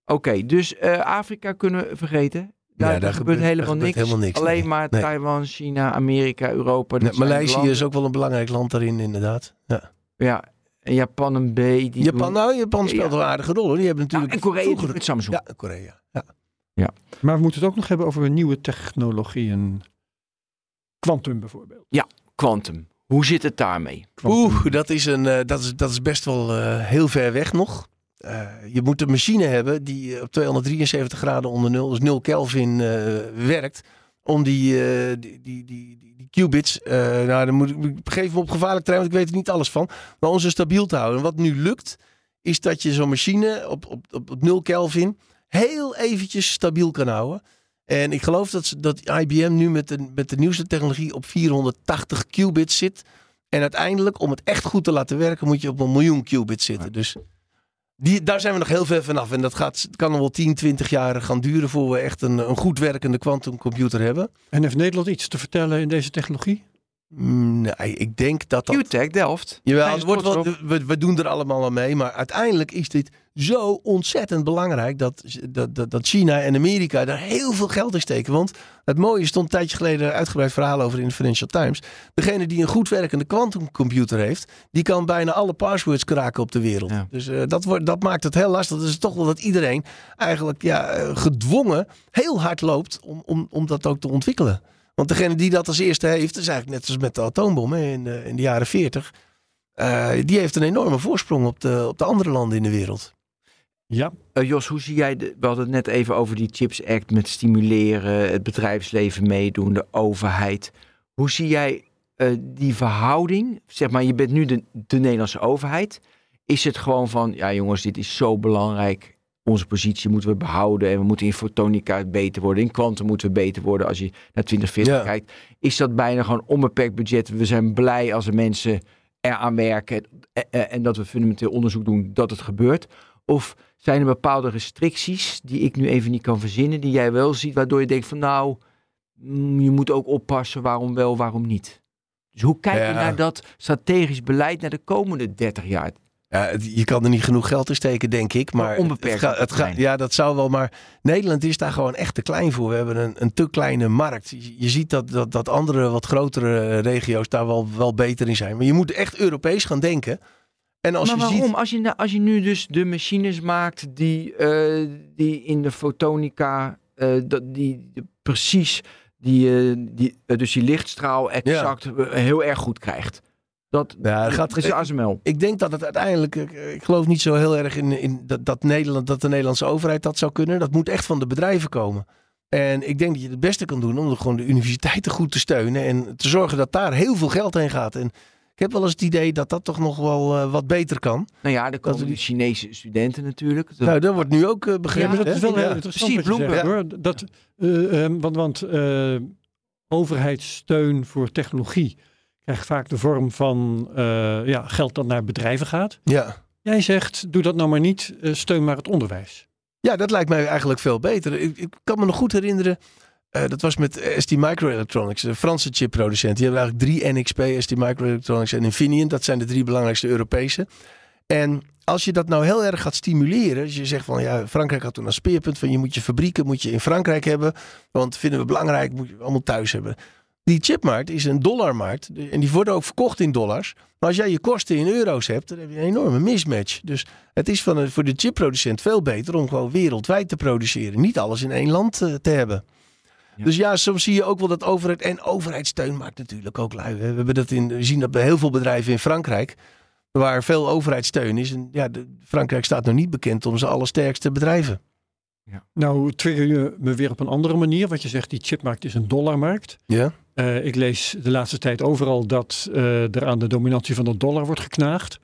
Oké, dus eh, Afrika kunnen we vergeten. Daar, daar daar gebeurt- gebeurt helemaal daar niks. gebeurt helemaal niks, Alleen nee. maar Nee. Taiwan, China, Amerika, Europa. Ja, de Maleisië landen. is ook wel een belangrijk land daarin, inderdaad. Ja. Ja, en Japan en B. Die Japan, doen- nou, Japan speelt Ja. wel een aardige rol. Hoor. Die hebben Ja, natuurlijk en Korea vroeger- met Samsung. Ja, Korea. Ja. Maar we moeten het ook nog hebben over nieuwe technologieën. Quantum bijvoorbeeld. Quantum. Hoe zit het daarmee? Quantum. Oeh, dat is, een, eh, dat, is, dat is best wel eh, heel ver weg nog. Eh, je moet een machine hebben die eh, op 273 graden onder nul, dus 0 Kelvin, eh, werkt. Om die, die, die, die, die, qubits, nou dan moet ik, begeef me op gevaarlijk terrein, want ik weet er niet alles van. Maar om ze stabiel te houden. En wat nu lukt, is dat je zo'n machine op, op, op, op 0 Kelvin heel eventjes stabiel kan houden. En ik geloof dat, ze- dat IBM nu met de, met de nieuwste technologie op 480 qubits zit. En uiteindelijk, om het echt goed te laten werken, moet je op een miljoen qubits zitten. Dus die, daar zijn we nog heel ver vanaf. En dat gaat, kan nog wel 10, 20 jaar gaan duren voor we echt een, een goed werkende quantumcomputer hebben. En heeft Nederland iets te vertellen in deze technologie? Nee, ik denk dat dat... QTech Delft. Jawel, het wordt wel, we, we doen er allemaal aan mee. Maar uiteindelijk is dit zo ontzettend belangrijk dat, dat, dat, dat China en Amerika daar heel veel geld in steken. Want het mooie stond een tijdje geleden een uitgebreid verhaal over in de Financial Times. Degene die een goed werkende quantumcomputer heeft, die kan bijna alle passwords kraken op de wereld. Ja. Dus eh, dat, wordt, dat maakt het heel lastig. Dus het is toch wel dat iedereen eigenlijk ja, eh, gedwongen heel hard loopt om, om, om dat ook te ontwikkelen. Want degene die dat als eerste heeft, is eigenlijk net als met de atoombom hè, in, de, in de jaren 40. eh, die heeft een enorme voorsprong op de, op de andere landen in de wereld. Ja, Eh, Jos, hoe zie jij, de, we hadden het net even over die Chips Act met stimuleren, het bedrijfsleven meedoen, de overheid. Hoe zie jij eh, die verhouding? Zeg maar, je bent nu de, de Nederlandse overheid. Is het gewoon van, ja jongens, dit is zo belangrijk. Onze positie moeten we behouden en we moeten in fotonica beter worden. In kwantum moeten we beter worden als je naar 2040 Ja. kijkt. Is dat bijna gewoon onbeperkt budget? We zijn blij als er mensen eraan werken en, en- dat we fundamenteel onderzoek doen dat het gebeurt. Of zijn er bepaalde restricties die ik nu even niet kan verzinnen, die jij wel ziet, waardoor je denkt van nou, mm, je moet ook oppassen waarom wel, waarom niet. Dus hoe kijk je Ja. naar dat strategisch beleid naar de komende 30 jaar? Ja, je kan er niet genoeg geld in steken, denk ik. Maar Maar onbeperkt het ga- het ga- ja, dat zou wel. Maar Nederland is daar gewoon echt te klein voor. We hebben een, een te kleine markt. Je, ziet dat, dat, dat andere, wat grotere eh, regio's daar wel, wel beter in zijn. Maar je moet echt Europees gaan denken. En als maar je waarom? ziet. Als, je, als je nu dus de machines maakt die, eh, die in de fotonica, eh, dat, die, die precies, die, eh, die, eh, dus die lichtstraal exact eh, heel erg goed krijgt. Dat, Ja, dat gaat- dat is de ASML. Ik denk dat het uiteindelijk. Ik, ik geloof niet zo heel erg in, in dat, dat, Nederland, dat de Nederlandse overheid dat zou kunnen. Dat moet echt van de bedrijven komen. En ik denk dat je het beste kan doen om gewoon de universiteiten goed te steunen. En te zorgen dat daar heel veel geld heen gaat. En ik heb wel eens het idee dat dat toch nog wel eh, wat beter kan. Nou ja, er komen die die- Chinese studenten natuurlijk. Dat- Nou, dat wordt nu ook eh, Ja, begrepen. maar dat is wel heel Ja. interessant Precies, zegt, hoor. Dat, eh, ehm, want want eh, overheidssteun voor technologie krijgt vaak de vorm van eh, ja, geld dat naar bedrijven gaat. Ja. Jij zegt, doe dat nou maar niet, eh, steun maar het onderwijs. Ja, dat lijkt mij eigenlijk veel beter. Ik, ik kan me nog goed herinneren. eh, dat was met ST Microelectronics, de Franse chipproducent. Die hebben eigenlijk drie NXP, ST Microelectronics en Infineon. Dat zijn de drie belangrijkste Europese. En als je dat nou heel erg gaat stimuleren. Als je zegt van ja, Frankrijk had toen een speerpunt van je moet je fabrieken moet je in Frankrijk hebben. Want vinden we belangrijk, moet je allemaal thuis hebben. Die chipmarkt is een dollarmarkt. En die worden ook verkocht in dollars. Maar als jij je kosten in euro's hebt, dan heb je een enorme mismatch. Dus het is van, voor de chipproducent veel beter om gewoon wereldwijd te produceren. Niet alles in één land eh, te hebben. Ja. Dus ja, soms zie je ook wel dat overheid en overheidssteun maakt natuurlijk ook lui. We hebben dat in, we zien dat bij heel veel bedrijven in Frankrijk, waar veel overheidssteun is. En ja, de, Frankrijk staat nog niet bekend om zijn allersterkste bedrijven. Nou trigger je me weer op een andere manier. Wat je zegt, die chipmarkt is een dollarmarkt. Ja? Eh, ik lees de laatste tijd overal dat eh, er aan de dominantie van de dollar wordt geknaagd.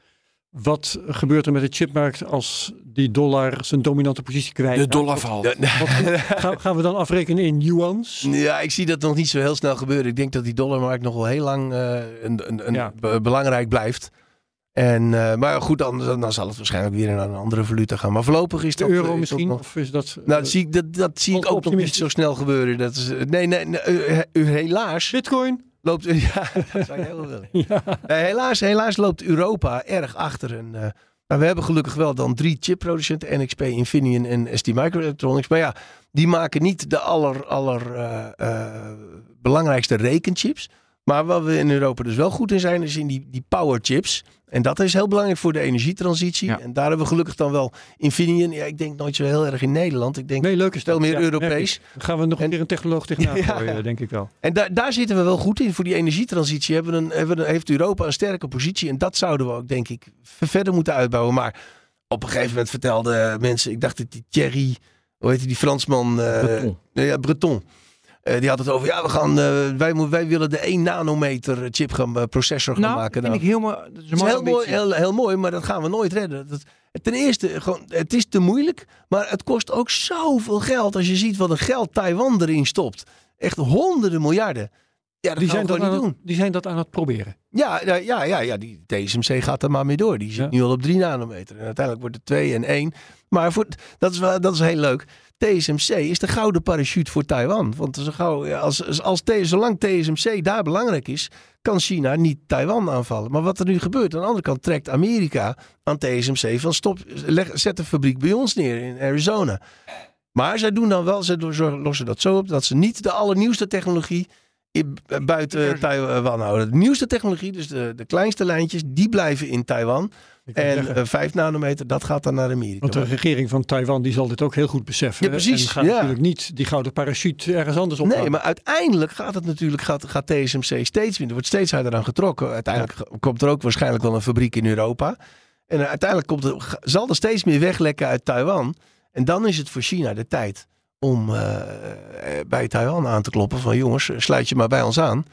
Wat gebeurt er met de chipmarkt als die dollar zijn dominante positie kwijt? De dollar valt. Gaan, gaan we dan afrekenen in yuans? Ja, ik zie dat nog niet zo heel snel gebeuren. Ik denk dat die dollarmarkt nog wel heel lang eh, een, een, een Ja. be- belangrijk blijft. En, eh, maar goed, dan, dan zal het waarschijnlijk weer naar een andere valuta gaan. Maar voorlopig is De dat... euro is dat misschien? nog- Of is dat... nou, eh, dat zie ik, dat, dat zie ik ook nog niet zo snel gebeuren. Dat is, nee, nee, nee eh, eh, helaas Bitcoin? loopt... Ja, dat zou je heel willen. Ja. Nee, helaas, helaas loopt Europa erg achter. En, eh, nou, we hebben gelukkig wel dan drie chipproducenten. NXP, Infineon en ST Microelectronics. Maar ja, die maken niet de aller, aller eh, eh, belangrijkste rekenchips. Maar waar we in Europa dus wel goed in zijn, is in die, die power chips. En dat is heel belangrijk voor de energietransitie. Ja. En daar hebben we gelukkig dan wel Infineon. Ja, ik denk nooit zo heel erg in Nederland. Ik denk Nee, leuk is veel meer Ja, Europees. Dan gaan we nog En- keer een technoloog tegenaan gooien, denk ik wel. En daar daar zitten we wel goed in. Voor die energietransitie hebben we een, hebben we een- heeft Europa een sterke positie. En dat zouden we ook, denk ik, verder moeten uitbouwen. Maar op een gegeven moment vertelden mensen, ik dacht dat die Thierry, hoe heet die, die Fransman? eh, Breton. ja, Breton. Eh, die had het over, ja, we gaan, eh, wij, wij willen de 1 nanometer chip gaan, eh, processor gaan Nou, maken. vind Nou, ik helemaal... Dat is heel mooi, heel, heel mooi, maar dat gaan we nooit redden. Dat, ten eerste, gewoon, het is te moeilijk, maar het kost ook zoveel geld. Als je ziet wat een geld Taiwan erin stopt. Echt honderden miljarden. Ja, dat Die zijn, dat niet het, doen. die zijn dat aan het proberen. Ja, ja, ja, ja, ja, die TSMC gaat er maar mee door. Die zit Ja. nu al op 3 nanometer. En uiteindelijk wordt het 2 en 1. Maar voor, dat, is wel, dat is heel leuk. TSMC is de gouden parachute voor Taiwan. Want als, als, als, zolang TSMC daar belangrijk is, kan China niet Taiwan aanvallen. Maar wat er nu gebeurt, aan de andere kant trekt Amerika aan TSMC van stop, leg, zet een fabriek bij ons neer in Arizona. Maar zij doen dan wel, ze lossen dat zo op dat ze niet de allernieuwste technologie buiten Taiwan houden. De nieuwste technologie, dus de, de kleinste lijntjes, die blijven in Taiwan. En zeggen, eh, 5 nanometer, dat gaat dan naar Amerika. want de regering van Taiwan die zal dit ook heel goed beseffen. Ja, precies, En gaat ja. natuurlijk niet die gouden parachute ergens anders op. Nee, maar uiteindelijk gaat het natuurlijk, gaat, gaat TSMC steeds minder, wordt steeds harder aan getrokken. Uiteindelijk komt er ook waarschijnlijk wel een fabriek in Europa. En uiteindelijk komt er, zal er steeds meer weglekken uit Taiwan. En dan is het voor China de tijd om eh, eh, bij Taiwan aan te kloppen van jongens, sluit je maar bij ons aan.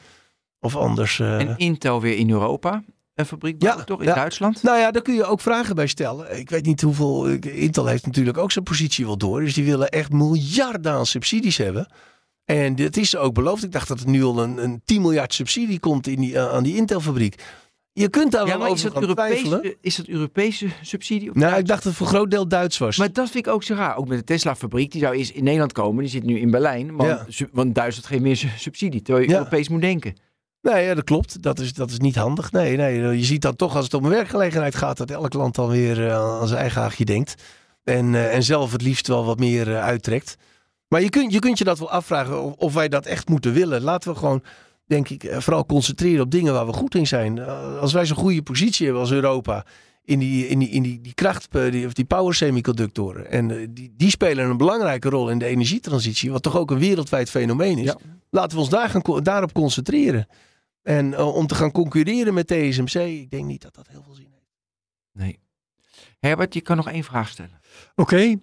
Of anders... eh, En Intel weer in Europa. Een fabriek Ja, toch? In ja. Duitsland? Nou ja, daar kun je ook vragen bij stellen. Ik weet niet hoeveel. Intel heeft natuurlijk ook zijn positie wel door. Dus die willen echt miljarden aan subsidies hebben. En dit is ook beloofd. Ik dacht dat er nu al een, een 10 miljard subsidie komt in die, aan die Intel-fabriek. Je kunt daar Ja, wel over is. Europese, is dat Europese subsidie? Nou, ik dacht dat het voor een groot deel Duits was. Maar dat vind ik ook zo raar. Ook met de Tesla-fabriek. Die zou eerst in Nederland komen. Die zit nu in Berlijn. Want, Ja. su- want Duitsland geeft meer su- subsidie. Terwijl je Ja. Europees moet denken. Nee, ja, dat klopt. Dat is, dat is niet handig. Nee, nee, je ziet dan toch als het om een werkgelegenheid gaat... dat elk land dan weer eh, aan zijn eigen haagje denkt. En, eh, en zelf het liefst wel wat meer eh, uittrekt. Maar je kunt, je kunt je dat wel afvragen of, of wij dat echt moeten willen. Laten we gewoon, denk ik, eh, vooral concentreren op dingen waar we goed in zijn. Eh, als wij zo'n goede positie hebben als Europa... in die, in die, in die, die kracht, eh, die, of die power semiconductoren... en die, die spelen een belangrijke rol in de energietransitie... wat toch ook een wereldwijd fenomeen is. Ja. Laten we ons daar gaan, daarop concentreren. En om te gaan concurreren met TSMC, ik denk niet dat dat heel veel zin heeft. Nee. Herbert, je kan nog één vraag stellen. Oké,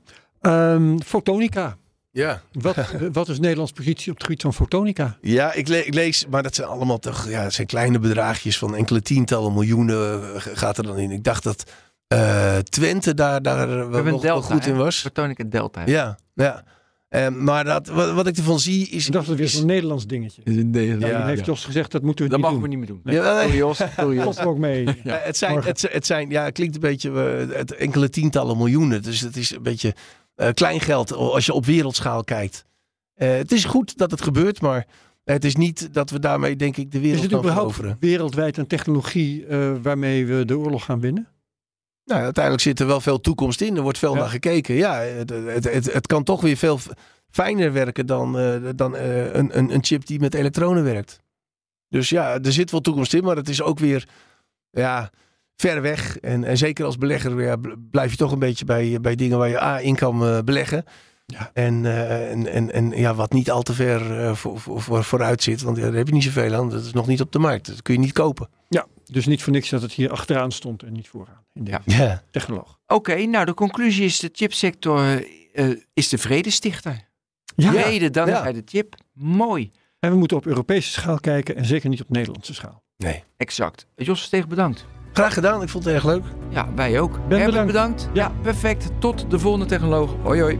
ehm, fotonica. Ja, Wat, wat is Nederlands positie op het gebied van fotonica? ja ik, le- ik lees, maar dat zijn allemaal toch, ja, het zijn kleine bedragjes van enkele tientallen miljoenen eh, gaat er dan in. Ik dacht dat eh, Twente daar, daar een wel- wel delta, goed hè? in was. Fotonica Delta. Ja, ja. Eh, maar dat, wat, wat ik ervan zie is... Ik dacht dat het weer is- zo'n Nederlands dingetje. Nee, Ja, dat, dan heeft Jos gezegd, dat moeten we dat niet mogen we doen. niet meer doen. Ja, nee. Sorry Jos, sorry Jos. We ook mee. Ja. Het, zijn, het, het zijn, ja, het klinkt een beetje het enkele tientallen miljoenen. Dus het is een beetje eh, klein geld als je op wereldschaal kijkt. Eh, het is goed dat het gebeurt, maar het is niet dat we daarmee, denk ik, de Is wereld het gaan überhaupt veroveren. wereldwijd een technologie eh, waarmee we de oorlog gaan winnen? Nou, uiteindelijk zit er wel veel toekomst in. Er wordt veel Ja. naar gekeken. Ja, het, het, het, het kan toch weer veel fijner werken dan, eh, dan eh, een, een, een chip die met elektronen werkt. Dus ja, er zit wel toekomst in, maar het is ook weer ja, ver weg. En, en zeker als belegger ja, blijf je toch een beetje bij, bij dingen waar je A in kan eh, beleggen. Ja. En, eh, en, en, en ja, wat niet al te ver eh, voor, voor, voor- vooruit zit. Want ja, daar heb je niet zoveel aan. Dat is nog niet op de markt. Dat kun je niet kopen. Ja, dus niet voor niks dat het hier achteraan stond en niet vooraan. In de Ja. Technoloog. Oké, nou de conclusie is de chipsector eh, is de vredestichter. Ja. Vrede dankzij Ja. de chip. Mooi. En we moeten op Europese schaal kijken en zeker niet op Nederlandse schaal. Nee. Exact. Jos Versteeg bedankt. Graag gedaan. Ik vond het erg leuk. Ja, wij ook. Ben Herbert, bedankt. bedankt. Ja, perfect. Tot de volgende technoloog. Hoi hoi.